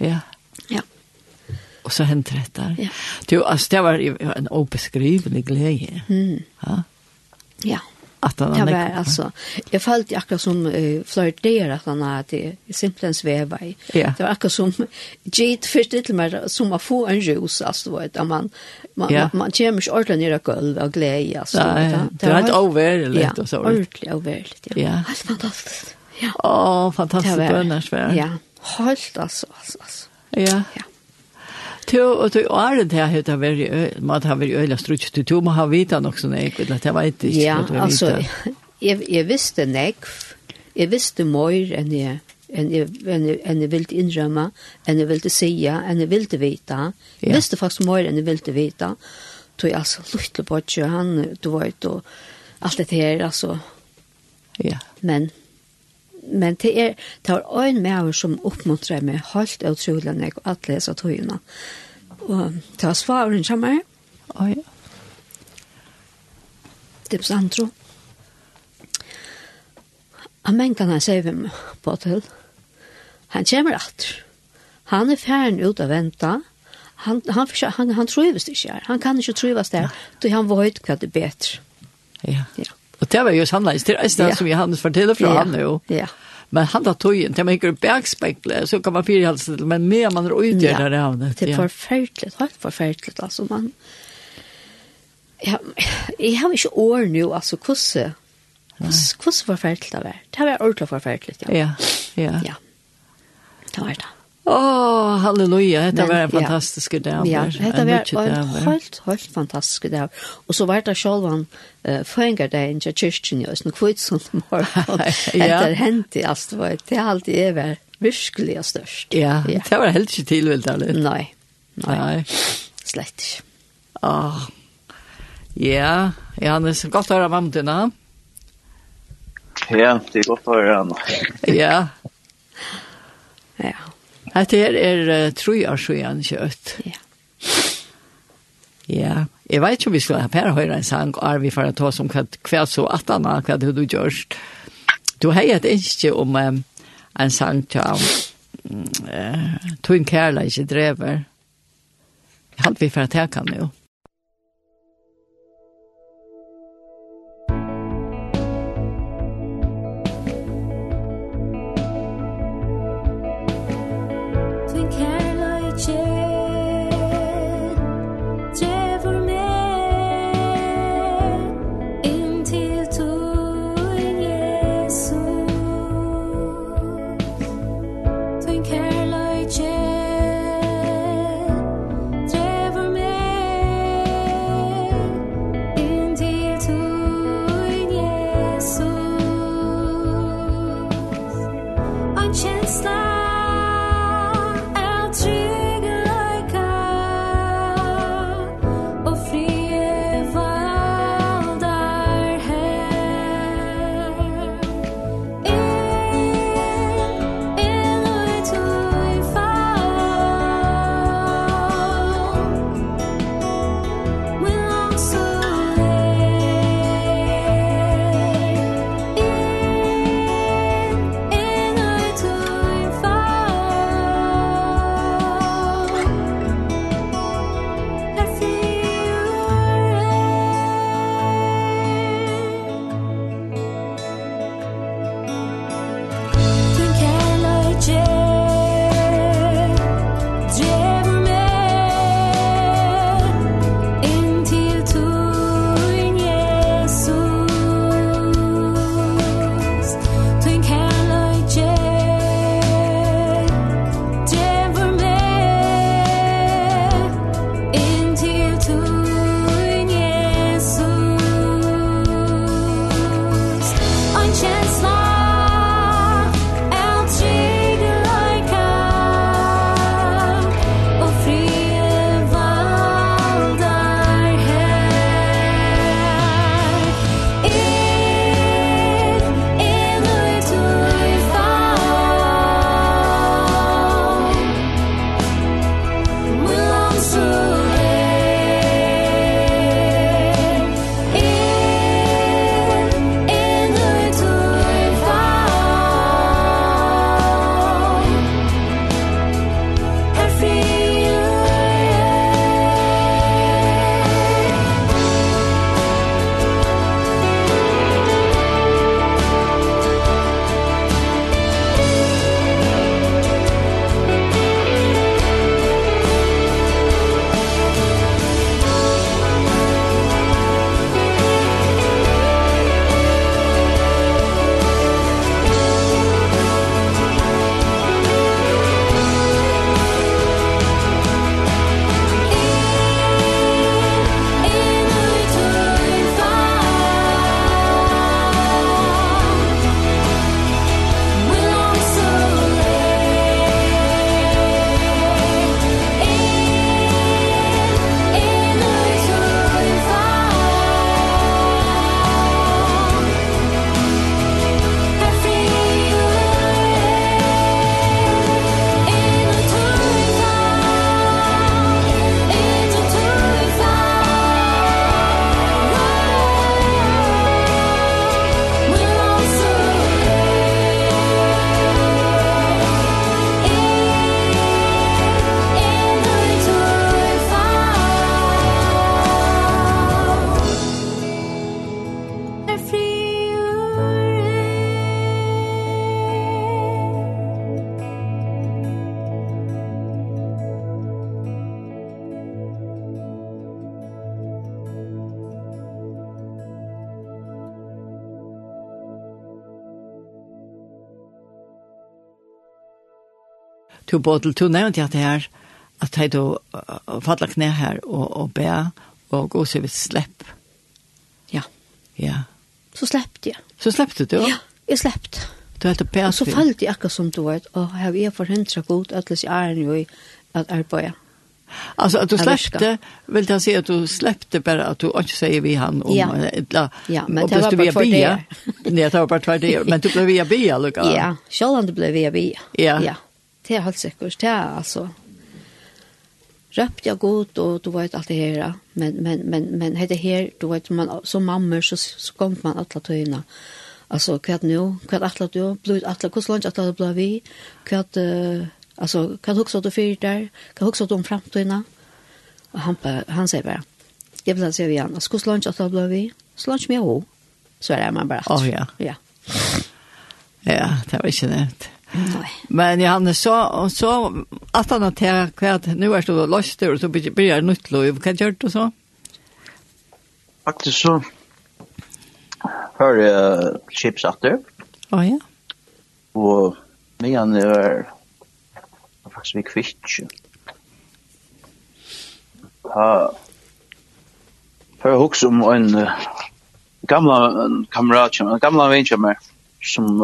Ja. Ja. Og så hände det där. Ja. Du, alltså det var en obeskrivelig glädje. Mm. Ja. Ja att det var altså, jeg følte akkurat som uh, flört där att han hadde simpelthen sveva i. Ja. det var akkurat som gitt først til meg som å få en rus, altså, du vet at man man ja. man man kommer ikke känner sig ordentligt ner golv och glädje alltså. Det var ett overligt och så. ordentlig overligt ja. Ja. Helt fantastisk. ja. Åh fantastiskt bönärsvärd ja. Helt altså, altså, altså. ja. Ja. Tu og tu er det her heter veri mat har veri øyla strukt tu tu må ha vita också nej vet att jag veit ikkje ja alltså jeg jeg visste nej jeg visste mer än jag en en en vilt inrömma en vilt säga en vilt vita. Ja. visste faktiskt mer än vilt vita. Tog altså luttle på han du vet og alt det her altså. Ja. Men men det er, det var en maver som oppmuntrer meg helt utrolig når jeg alt leser togene. Og det var svaren som er. Å ja. Det er sant, tro. Han mengan han sier vi på til. Han kommer etter. Han er ferdig ut og venter. Han, han, han, han, han trives ikke her. Han kan ikke trives der. Ja. Han vet hva det er bedre. Ja. Ja. Og det var jo sannleis det er det som vi forteller fra från han jo. Ja. Men han tar tøyen det man ikke upp så kan man fyre halsen til, men mer man är ute där det havnet. Det är förfärligt, helt förfärligt alltså man. Ja, jag har inte år nu alltså kusse. Kusse förfärligt det var. Det var ordentligt förfärligt ja. Ja, ja. Ja. Det var det. Åh, oh, halleluja, dette var en fantastisk dag. Ja, dette var en helt, helt fantastisk dag. Og så var det selv han uh, føringer deg inn til kyrkjen, og sånn kvitsomt morgen. ja. Etter hentet, altså, det var det er alltid er vært virkelig og størst. Ja, ja. det var helt ikke tilvilt, eller? Nei, nei, nei. slett ikke. Åh, ja, ja, det er godt å høre mamma din, ha? Ja, det er godt å høre henne. Ja. Ja, Hette her er uh, tre år siden kjøtt. Ja. Ja, jeg vet ikke om vi skulle ha per høyre en sang, og er vi for å ta som hva så at han har hva du gjørst. Du har et ønske om um, en sang til um, uh, Tøyen Kærleis ikke drever. Jeg hadde vi for å ta han jo. Ja. Bodil, du nevnte at det her, at jeg da faller knæ her og, og be, og gå så vidt slepp. Ja. Ja. Så sleppte jeg. Så sleppte du? Ja, jeg sleppte. Du hadde be. Og så falt jeg akkurat som du vet, og har er forhindret godt, at jeg er jo i at arbeid. Alltså att du släppte, vill jag säga att du släppte bara att du inte säger vi han om ja. Ja, men det var bara för det. Nej, det var bara två det. Men du blev via bia, Luka. Ja, själv blev via bia. Ja. ja det er helt sikkert, det er altså, røpt jag god och du vet allt det här men men men men det här du vet man som mamma så så kom man alla tøyna alltså kvart nu kvart alla du blod alla hur långt alla du blev vi kvart alltså kan också du för där kan också du om framtiden och han han säger bara jag vill säga vi annars hur långt du blev vi så långt mer ho så är man bara ja ja ja det var inte det Men han så, og så, at han har kvært, nu er det løst, og så blir jeg nytt lov. hva gjør du så? Faktisk så, hører jeg chips atter. Å ja. Og med han er, faktisk vi kvitt. Ha, Hör hooks om en uh, gamla kamrat, en gamla vän som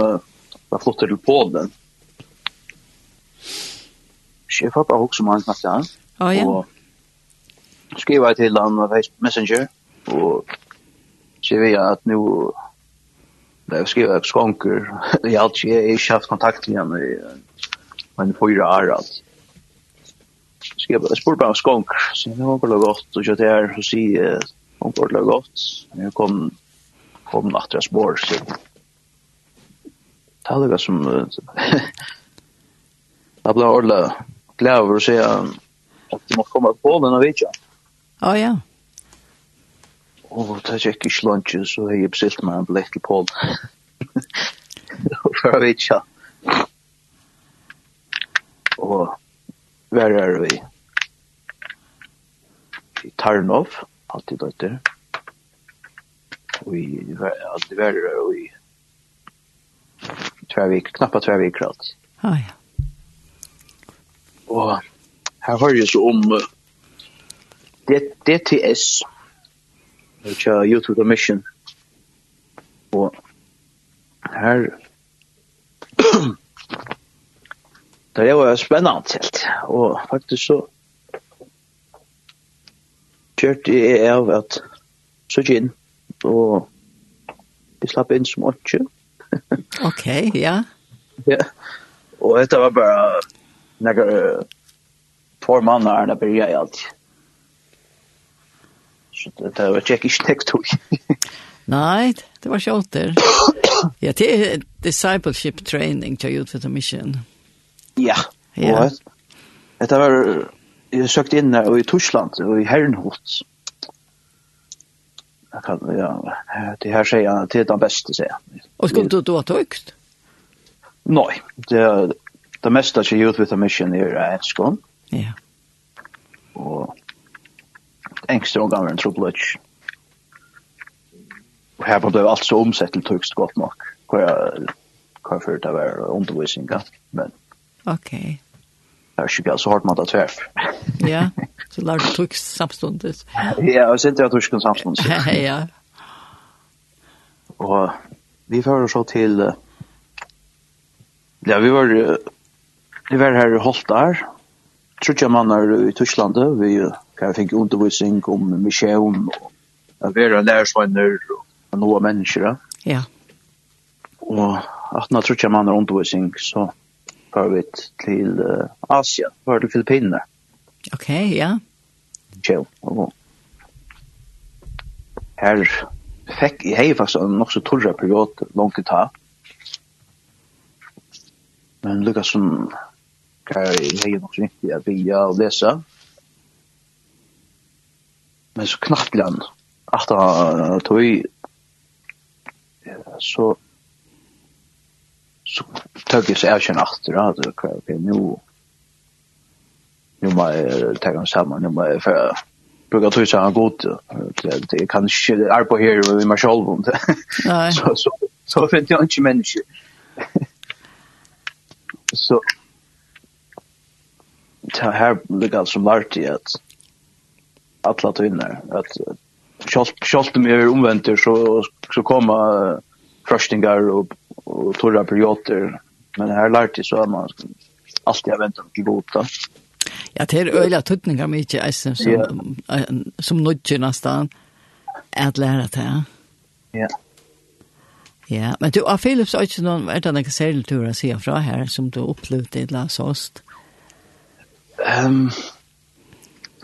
har fått till Polen. Jag fattar också man snackar. han. Å, ja. Och skriva till honom på Messenger og sier vi at nu där jag skriver på skonker. Jag har ikke haft kontakt med honom i en fyra år alt. skrev jag spurte om skonker, så det var bara gott och jag där så si det var bara gott jeg kom kom natt jag spår så det er det som jag ble ordentlig glad over å se at de måste komme på den og vet Å Ja, Og det er ikke lunch så jag bestilt meg en bläck till Paul. För vet jag. Og hver er vi? I Tarnov, alltid där. Og i, alltid hver er i två veckor, knappt två veckor alltså. Ja, ja. Och här har ju så om det DTS which är YouTube mission. Och här det var spennende helt. og faktisk så kjørte jeg av at så inn og vi slapp inn som åttje, Okej, okay, ja. Ja. Och det var bara några två månader när det började jag allt. Så det var tjeckisk text tog. Nej, det var tjater. ja, det är discipleship training till Youth for Mission. Ja. Ja. Det var jag sökte in där i Tyskland och i Herrenhut jag kan ja det här säger jag till den bästa säger. Och skulle du då ha högt? Nej, det det mesta som gjort with a mission är en skon. Ja. Och ängster och gamla trubbelage. Och här blev allt så omsett till tugst gott nog. Kvar kvar för det var undervisning men. Okej. Okay jag tycker så hårt man att träff. Ja, så lär du tog samstundes. Ja, och sen jag tog samstundes. Ja. Och vi får så till Ja, vi var vi var här i Holtar. Trutja mannar i Tyskland, vi kan fick undervisning om mission och att vara lärsvänner och några människor. Ja. Och att när trutja mannar undervisning så tar vi til uh, Asia, var til Filippinene. Ok, ja. Tjau, og her fikk, jeg hei faktisk en nok så torre period langt i ta. Men lukka som kan jeg hei nok så viktig at vi ja og lese. Men så knappt land, at da tog så så tog jag sig erkänna efter att det var okej, nu nu må jag ta dem samman, nu må jag för bruka tog sig han god det kan inte är på här med mig själv om det så så så för jag inte människa så ta här ligger som lärt i att alla tvinnar att Kjolp, kjolp mig över omvänter så, så kommer fröstingar och och torra perioder. Men här lärde så att man alltid har väntat till gota. Ja, det er är öliga tuttningar Eisen som, som, som nødger nesten at lære det. Ja. Ja, men du, av Philips har ikke noen är det særlig tur å si fra her som du opplevde i Las Ost. Um,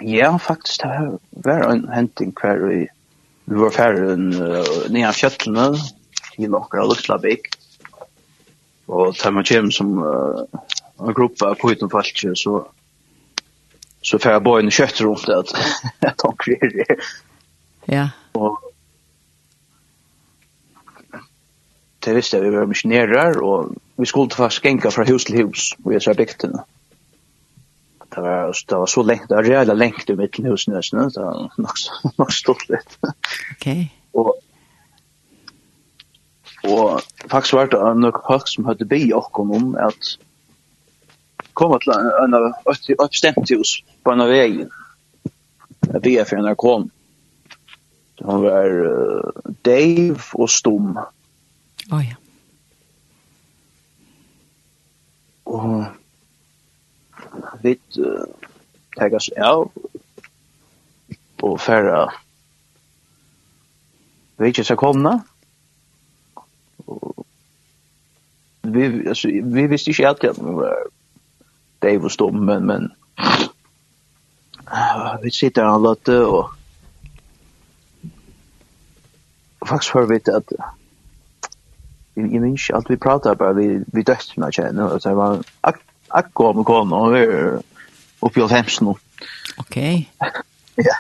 ja, faktisk, det här var en henting hver i, vi var färre än uh, nere fjötterna, i några Luxlabik, og tar man kjem som uh, en gruppe på uten falsk, så så får jeg bare en köttrot att att han kvier det. Ja. Og det visste jeg, vi var missionärer og vi skulle fast genka fra hus til hus og jeg sa bygtene. Det var, det var så lengt, det var rejäla lengt i mitt hus nästan, det var nog, nok stort litt. Ok. Og Og faktisk var det nok folk som hadde be okkom om at koma til en av oppstemt hus på en av veien. Jeg be for en av kom. Han var uh, Dave og stum. Å oh, ja. Og vi uh, teg oss av og færre vi ikke skal komme vi alltså vi visste inte helt att det var stum men men vi sitter och låter och faktiskt hör vi att vi vi minns allt vi pratar bara vi vi döttrarna känner och så var att gå med kon och vi uppe i Hemsen. Okej. Ja.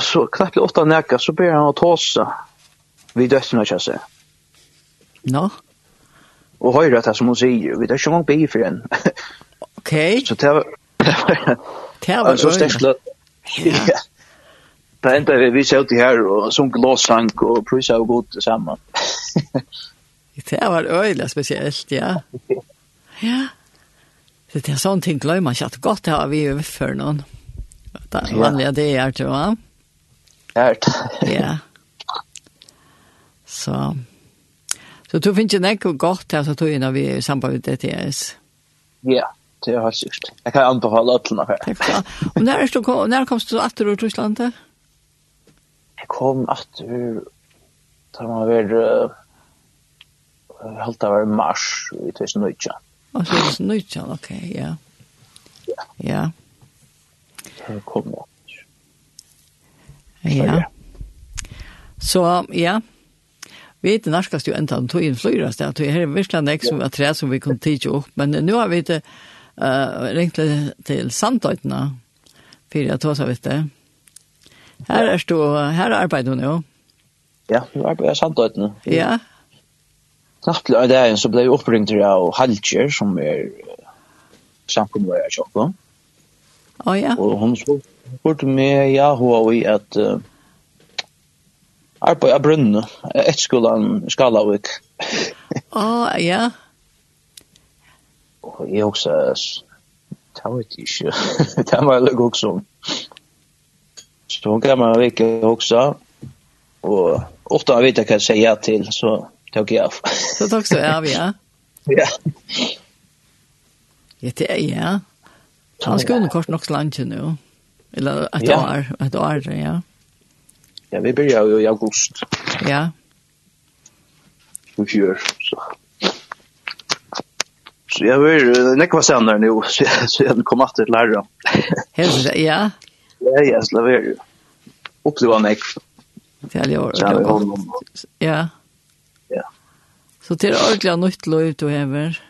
Så knappt åtta näka så ber han att tåsa vi døstene ikke seg. Nå? Og høyre det som hun sier, vi døstene mange bier for en. Ok. Så det var... Det var så sterkt sterkla. Ja. Det enda vi, vi ser ut her og sunk låsank og prysa og god sammen. det var øyla spesielt, ja. Ja. Så Det er sånne ting glömmer man ikke at godt det har vi jo overført noen. Det er vanlige det er, tror jeg. Ja. Ja. så så du finner ikke noe godt til at du innan vi er i samband med DTS. Ja, det har jeg sikkert. Jeg kan anbefale alle noe her. Og når, du, når kom du etter ur Trusland til? Jeg kom etter da man var uh, halvt av mars i 2019. Og så 2019, ok, ja. Ja. Ja. Jeg kom opp. Ja. Så, ja. Vi vet nærkast jo enda om tog inn flyrast, det er her virkelig nek som var tre som vi kunne tidsi opp, men nu har vi det uh, ringt til Sandøytene, for jeg tog så vidt det. Her er du, her arbeider du jo. Ja, nu arbeider jeg Sandøytene. Ja. Natt til dagen så ble jeg oppringt av Halkjer, som er samkommet var jeg tjokk. Å ja. Og hun spurte meg, ja, hun var i at... Uh, arbeid av brunne, et skolen Skalavik. Å, oh, ja. Og jeg også, det var jeg ikke, det var jeg lukk også. Så hun gav meg vik også, og ofte har jeg vet hva jeg sier ja til, så tok jeg av. Så tok du av, ja? Ja. Ja, det er, ja. Han skulle kort nok slanke nå. Eller et år, et år, ja. Ja. Ja, vi börjar ju i august. Ja. 24, så. Så jag var nekva senare nu, så jag, så jag kom att till Helt ja? Ja, jag slaver ju. Uppleva nekva. Till jag år. Ja. Ja. Så till ordentliga nytt liv du häver.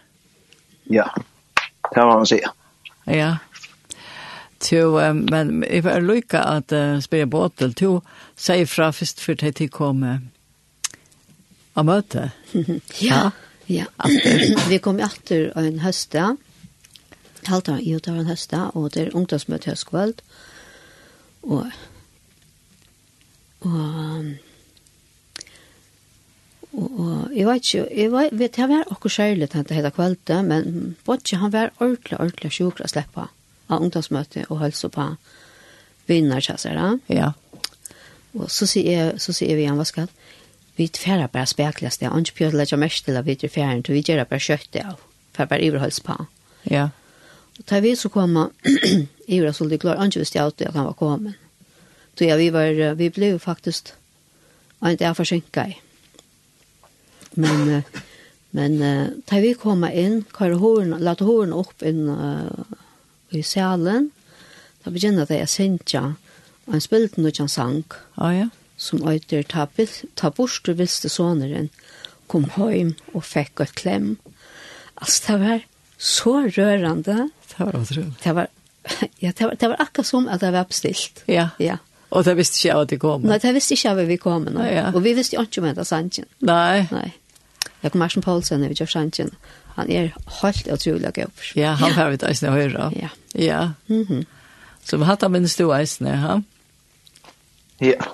Ja, kan man säga. Ja. Så, men jag var lycka att uh, spela båtel. Så, sier fra først før til til kom av møte. ja, ja. Vi kom etter en høste, halvt av jo det var en høste, og det er ungdomsmøte høstkveld. Og, og og jeg vet ikke, jeg vet, vet jeg var akkurat kjærlig til dette hele kveldet, men Bodje, han var ordentlig, ordentlig sjuk å slippe av ungdomsmøte og helse på vinner, kjæsere. Ja. Og så sier jeg, så sier vi han, hva skal? Vi tfæra bare spekles det, han ikke pjødler ikke mest til at vi til fjæren, vi gjør bare kjøttet av, for bare iverholds på. Ja. Og da vi så kom han, så holdt det klar, han ikke visste alltid at han var kommet. Så ja, vi var, vi ble jo faktisk, han ikke er forsinket i. Men, men da vi kom inn, kar håren, lade håren opp inn uh, i salen, da begynner det å synge, Og han spilte noe han sang. Ah, ja. Som øyter ta, ta bort og visste soneren, kom hjem og fikk et klem. Altså, det var så rørende. Det var utrolig. Det var, ja, det var, det var akkurat som at det var bestilt. Ja. ja. Og det visste ikke jeg at det kom. Nei, det visste ikke at vi kom. No. Ja, ja. Og vi visste ikke om det sannsyn. Nei. Nei. Jeg kom Marsen Poulsen, vi gjør sannsyn. Han er helt utrolig gøy. Ja, han har vi det eisne høyre. Ja. Ja. Mm -hmm. Så vi hatt av minnes du eisne, ja. Ja.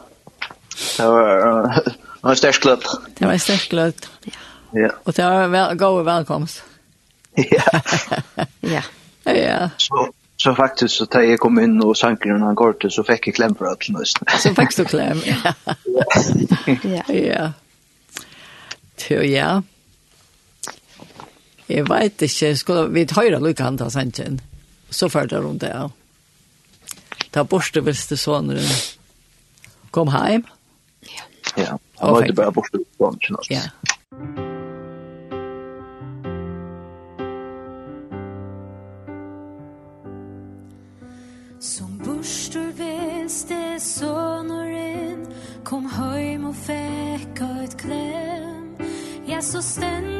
Det var en sterk klubb. Det var en sterk klubb. Ja. Og det var vel, god velkomst. Ja. ja. Ja. Så, så faktiskt så tar jag kom in och og den han går till så fick jag kläm för att nesten. så fikk du klem, ja. ja. Ja. Så ja. Jeg vet ikke, skulle vi høyre lukkant av sanken, så følte jeg rundt det, ja. Ta borste beste sånn kom heim. Ja. Ja, han var inte bara borta på branschen. Ja. Som burstor väste sonoren kom hem och fäcka et klem. Ja, så ständ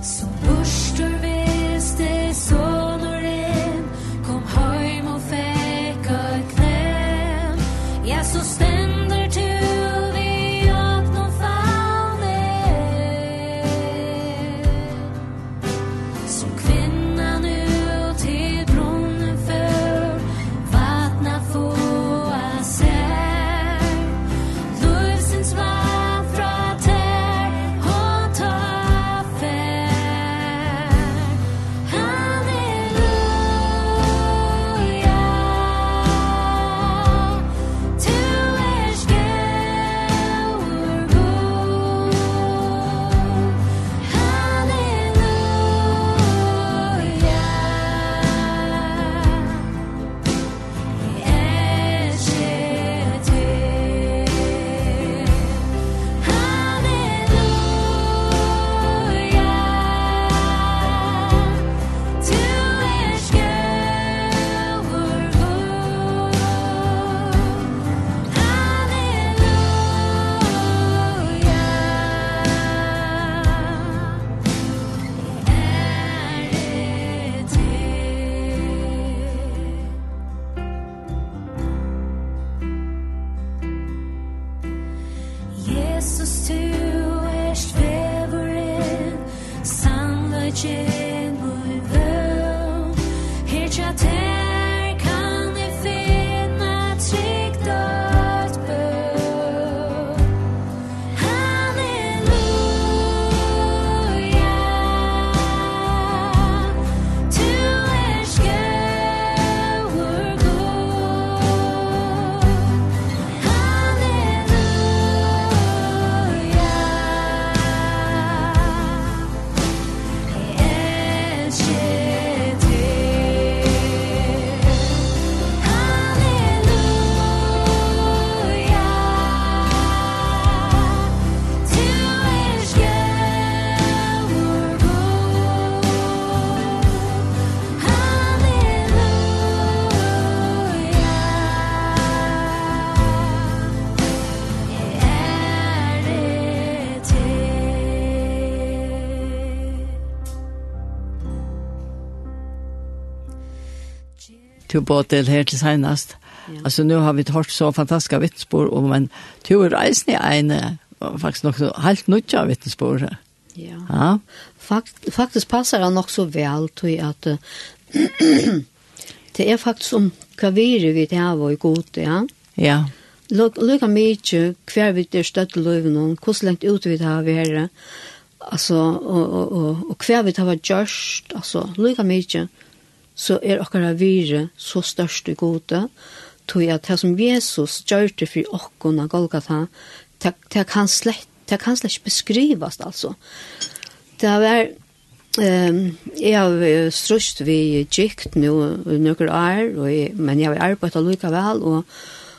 So till båtel här till senast. Ja. Alltså nu har vi hört så fantastiska vittnesbörd om en tror reisen i en faktiskt nog så helt nutja vittnesbörd. Ja. Ja. Fakt, faktiskt passar det nog så väl till att det är faktiskt om hva vi det her var i god, ja. Ja. Lukka mykje hver vi er støtt i løyven, hvordan lengt ut vi det har vært, altså, og, og, og, og hver vi det har vært gjørst, altså, lukka mykje så er okkara vire så størst i gode, tog at det som Jesus gjør det for okkona Golgata, det, det kan slett Det kan slett ikke beskrivas, altså. Det var, Um, jeg har strøst vi gikt nå noen år, og jeg, men jeg har arbeidet likevel, og,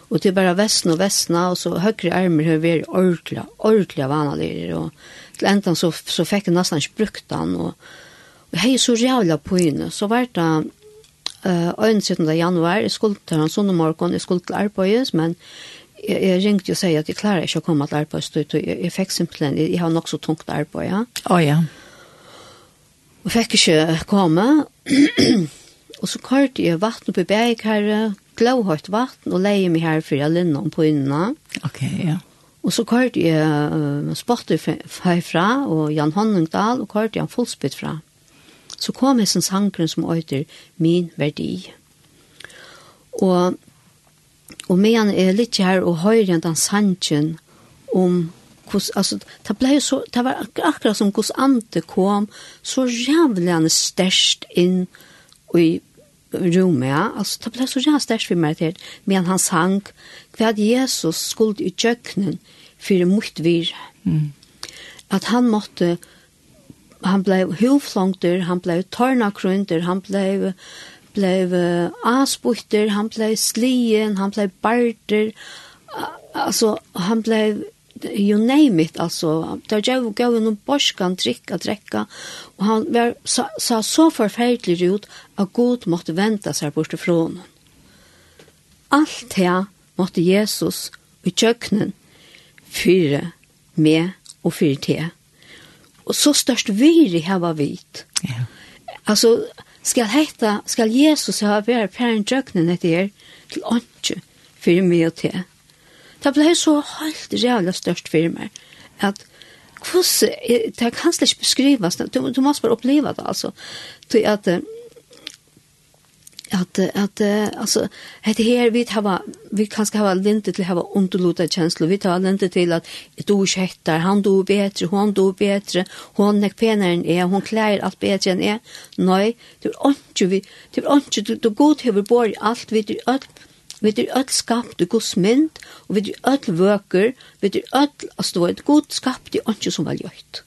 og det er bare vesten og vestene, og så høyre armer har vært ordentlig, ordentlig vanlige, og til enden så, så fikk jeg nesten ikke brukt den, og Og hei så rævla på henne, så var det uh, 17. januar, jeg skulle til han sånne morgen, jeg skulle til arbeidet, men jeg, jeg ringte og sier at jeg klarer ikke å komme til arbeidet, jeg, jeg fikk simpelthen, jeg, jeg har nok så tungt arbeid, ja. Å oh, ja. Og fikk ikke komme, og så kørte jeg vatten på bæk her, glåhøyt vatten, og leie meg her for jeg linnom på innan. Ok, ja. Og så kørte jeg uh, Spotify fra, og Jan Honningdal, og kørte jeg en fullspitt fra. Mm så kom hessen sangren som øyter min verdi. Og, og medan jeg er litt her og høyre enn den sangen om kus altså, det blev så det var akkurat som kus ante kom så jävla størst inn i rummet ja. alltså det ble så jævlig størst for meg til, men han sank kvad Jesus skuld i kjøkkenen for mot vir mm. At han måtte han blev huvflångter, han blev tornakrunter, han blev blev asbuchter, han blev slien, han blev barter. Alltså han blev you name it alltså där jag gav en borskan dricka dricka och han var så så, så förfärligt ut att god måste vänta sig bort ifrån allt det måste Jesus i köknen fyra med och fyra till og så størst viri hava vit. Ja. Altså, skal heta, skal Jesus ha vera pæren drøknen etter her, til åndsju, fyrir mig og te. Det blei så helt rævla størst fyrir meg, at hvordan, det kan slett beskrivas, du, du måst bare oppleva det, altså, til at, att att alltså det her vi har vi kanske har väntat till ha underlota känslor vi tar inte til at du skättar han do bättre hon do bättre hon är penare än är hon klär allt bättre än är nej du ikke vi du ikke du, du god över bor allt vi du allt vi du skapt i Guds mynd og vi er allt vøker, vi du allt alltså god i inte som var gjort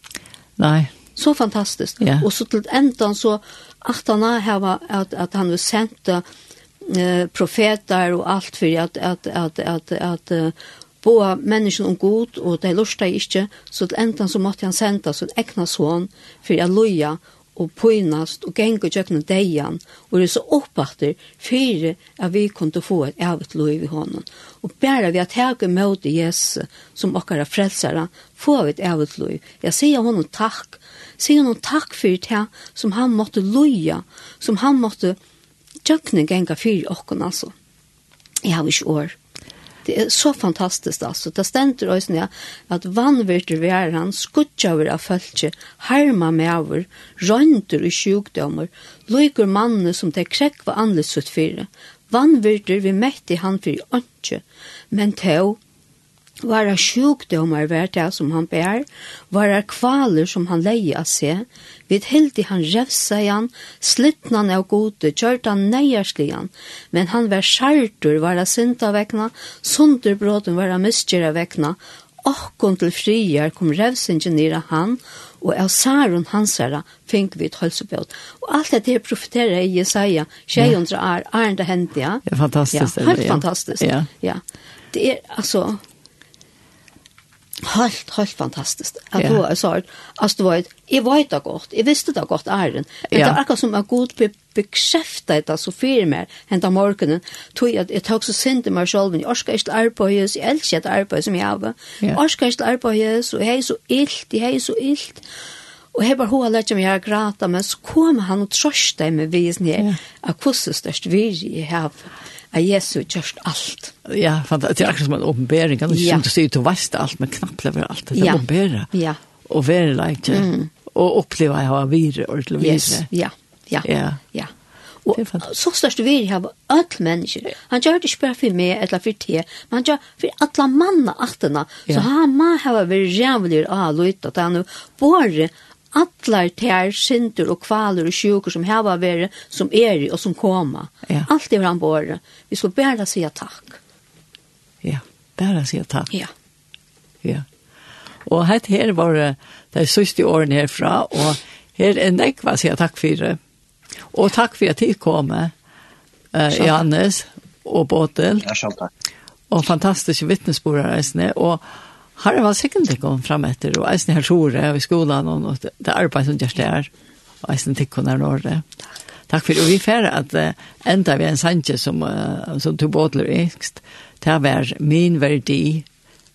nej så fantastiskt. Ja. Och så till ändan så att han har var att att han var sänt eh profeter och allt för att att att att att bo människan om god och det lustar inte så till ändan så måste han sända så egna son för att loja og poinast og gengur tjøkna deian og er så oppbatter fyrir at vi kunne få et evet lov i hånden. Og bæra vi at hege møte Jesus som okkara frelsara, få vi et evet lov. Jeg sier honom takk sier noen takk for det som han måtte loja, som han måtte tjøkne genga for okken, altså. Jeg har ikke år. Det er så fantastisk, altså. Det stender også ja, at vannvirter vi er han, skutjaver av følge, herma med over, røynter og sjukdommer, løyker mannene som det krekva anledes utfyrer. Vannvirter vi mette han for ønske, men tog Vara sjukdomar vært det som han bär, det kvaler som han leie av seg, vid heldig han revsa igjen, slittna han av gode, kjørt han neierslian, men han var skjærtur, vara sinta vekna, sunderbråten vara av vekna, akkon til friar kom revsingen nira han, og av Saron hansara fink vi et hølsebøt. Og alt det her profiterer i Jesaja, tjejundra år, er det hendt, ja. Det er fantastisk. Ja, helt fantastisk, ja. ja. Det er, altså, helt, helt fantastiskt. Att yeah. då så att det var jag vet det gott. Jag visste det gott är den. Men ja. det är akkurat som en god bekräfta det så för mig hända morgonen tog jag ett tag så sent mig själv jag ska inte arbeta så jag älskar att arbeta som jag har. Jag ska inte arbeta så jag är så illt, jag är så illt. Og jeg bare hoa lett om jeg har grata, men så kom han og trøste meg vis ned, ja. at hvordan størst virje jeg har at Jesu gjørst alt. Ja, for det er akkurat som en åpenbering. Kan du ja. synes du du veist alt, men knappt lever alt. Det er ja. åpenbering. Ja. Og være like, mm. og oppleve at jeg har vire, og til vire. Yes. Ja, ja, ja. ja. Og så størst vi har alle mennesker. Han gjør det ikke bare for meg eller for te, men han gjør for alle mannene attene. Så han må ha vært jævlig av å lytte til han. Bare allar tær synder og kvaler og sjuker som hava vere, som er i og som koma. Ja. Alt er han våre. Vi skal bare si takk. Ja, bare sige takk. Ja. Ja. Og hett her var de siste årene herfra, og her er nekva sige takk for det. Og takk for at de kom, uh, Jannes og Båtel. Ja, selv takk. Og fantastiske vittnesbordreisene, og har det vært sikkert det kom frem etter, og eisen her tjore, og i skolen, og det arbeid som gjørs det her, og eisen tikkene her når det. Takk for det, og vi fer at uh, enda vi en sanje som, uh, som tog bådler ekst, det var min verdi,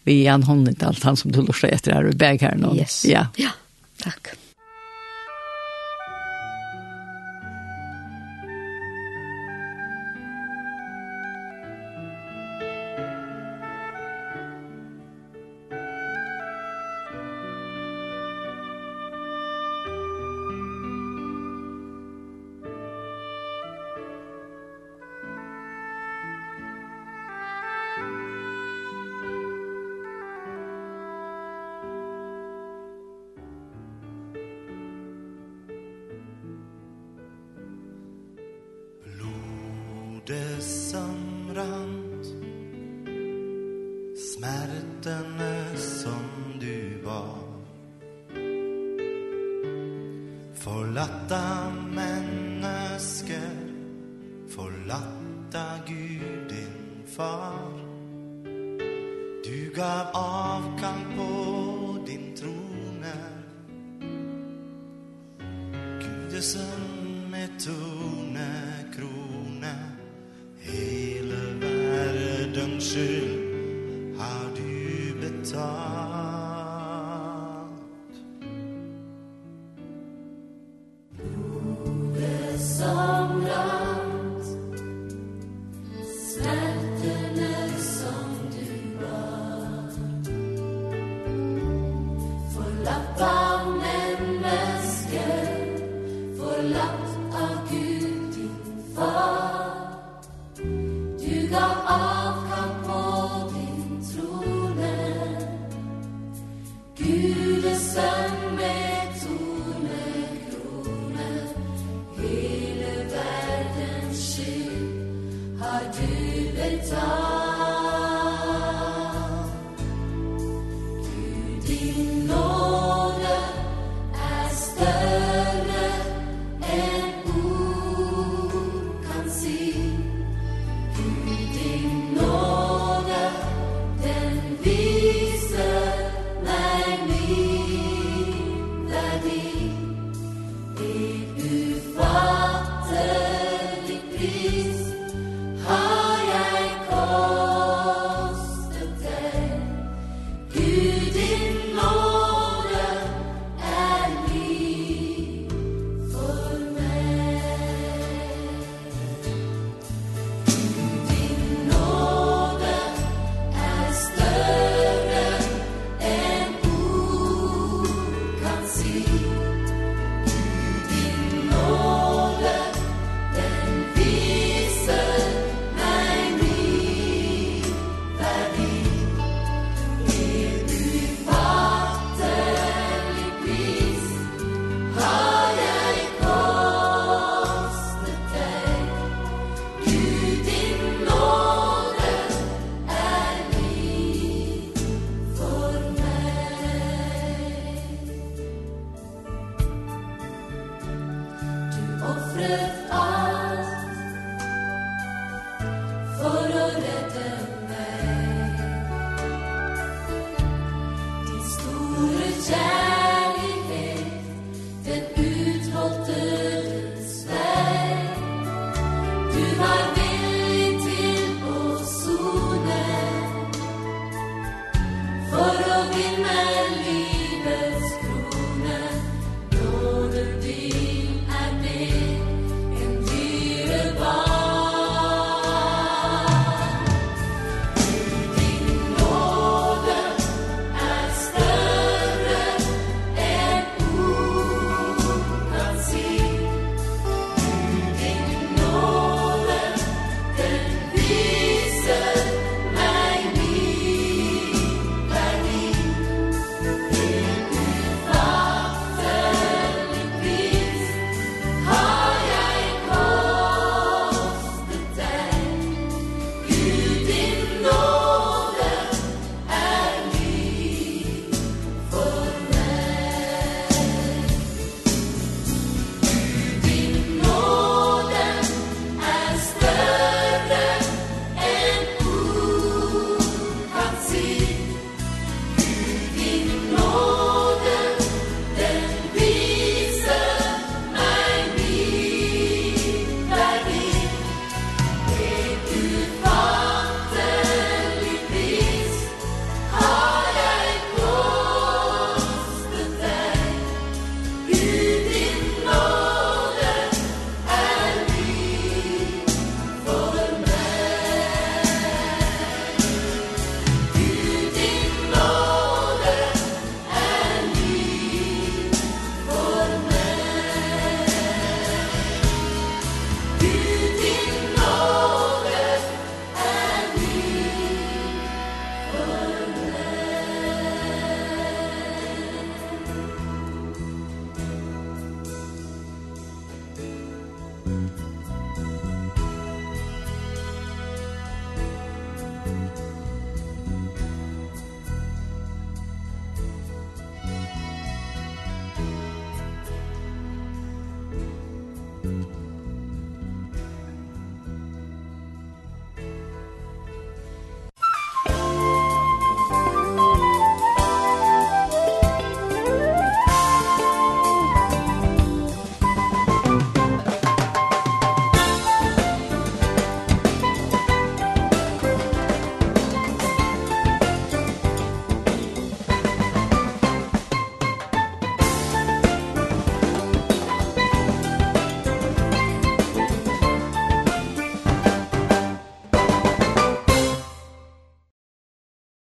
vi er en håndning alt han som du lurer etter her, og beg her nå. Yes. Ja. ja, takk.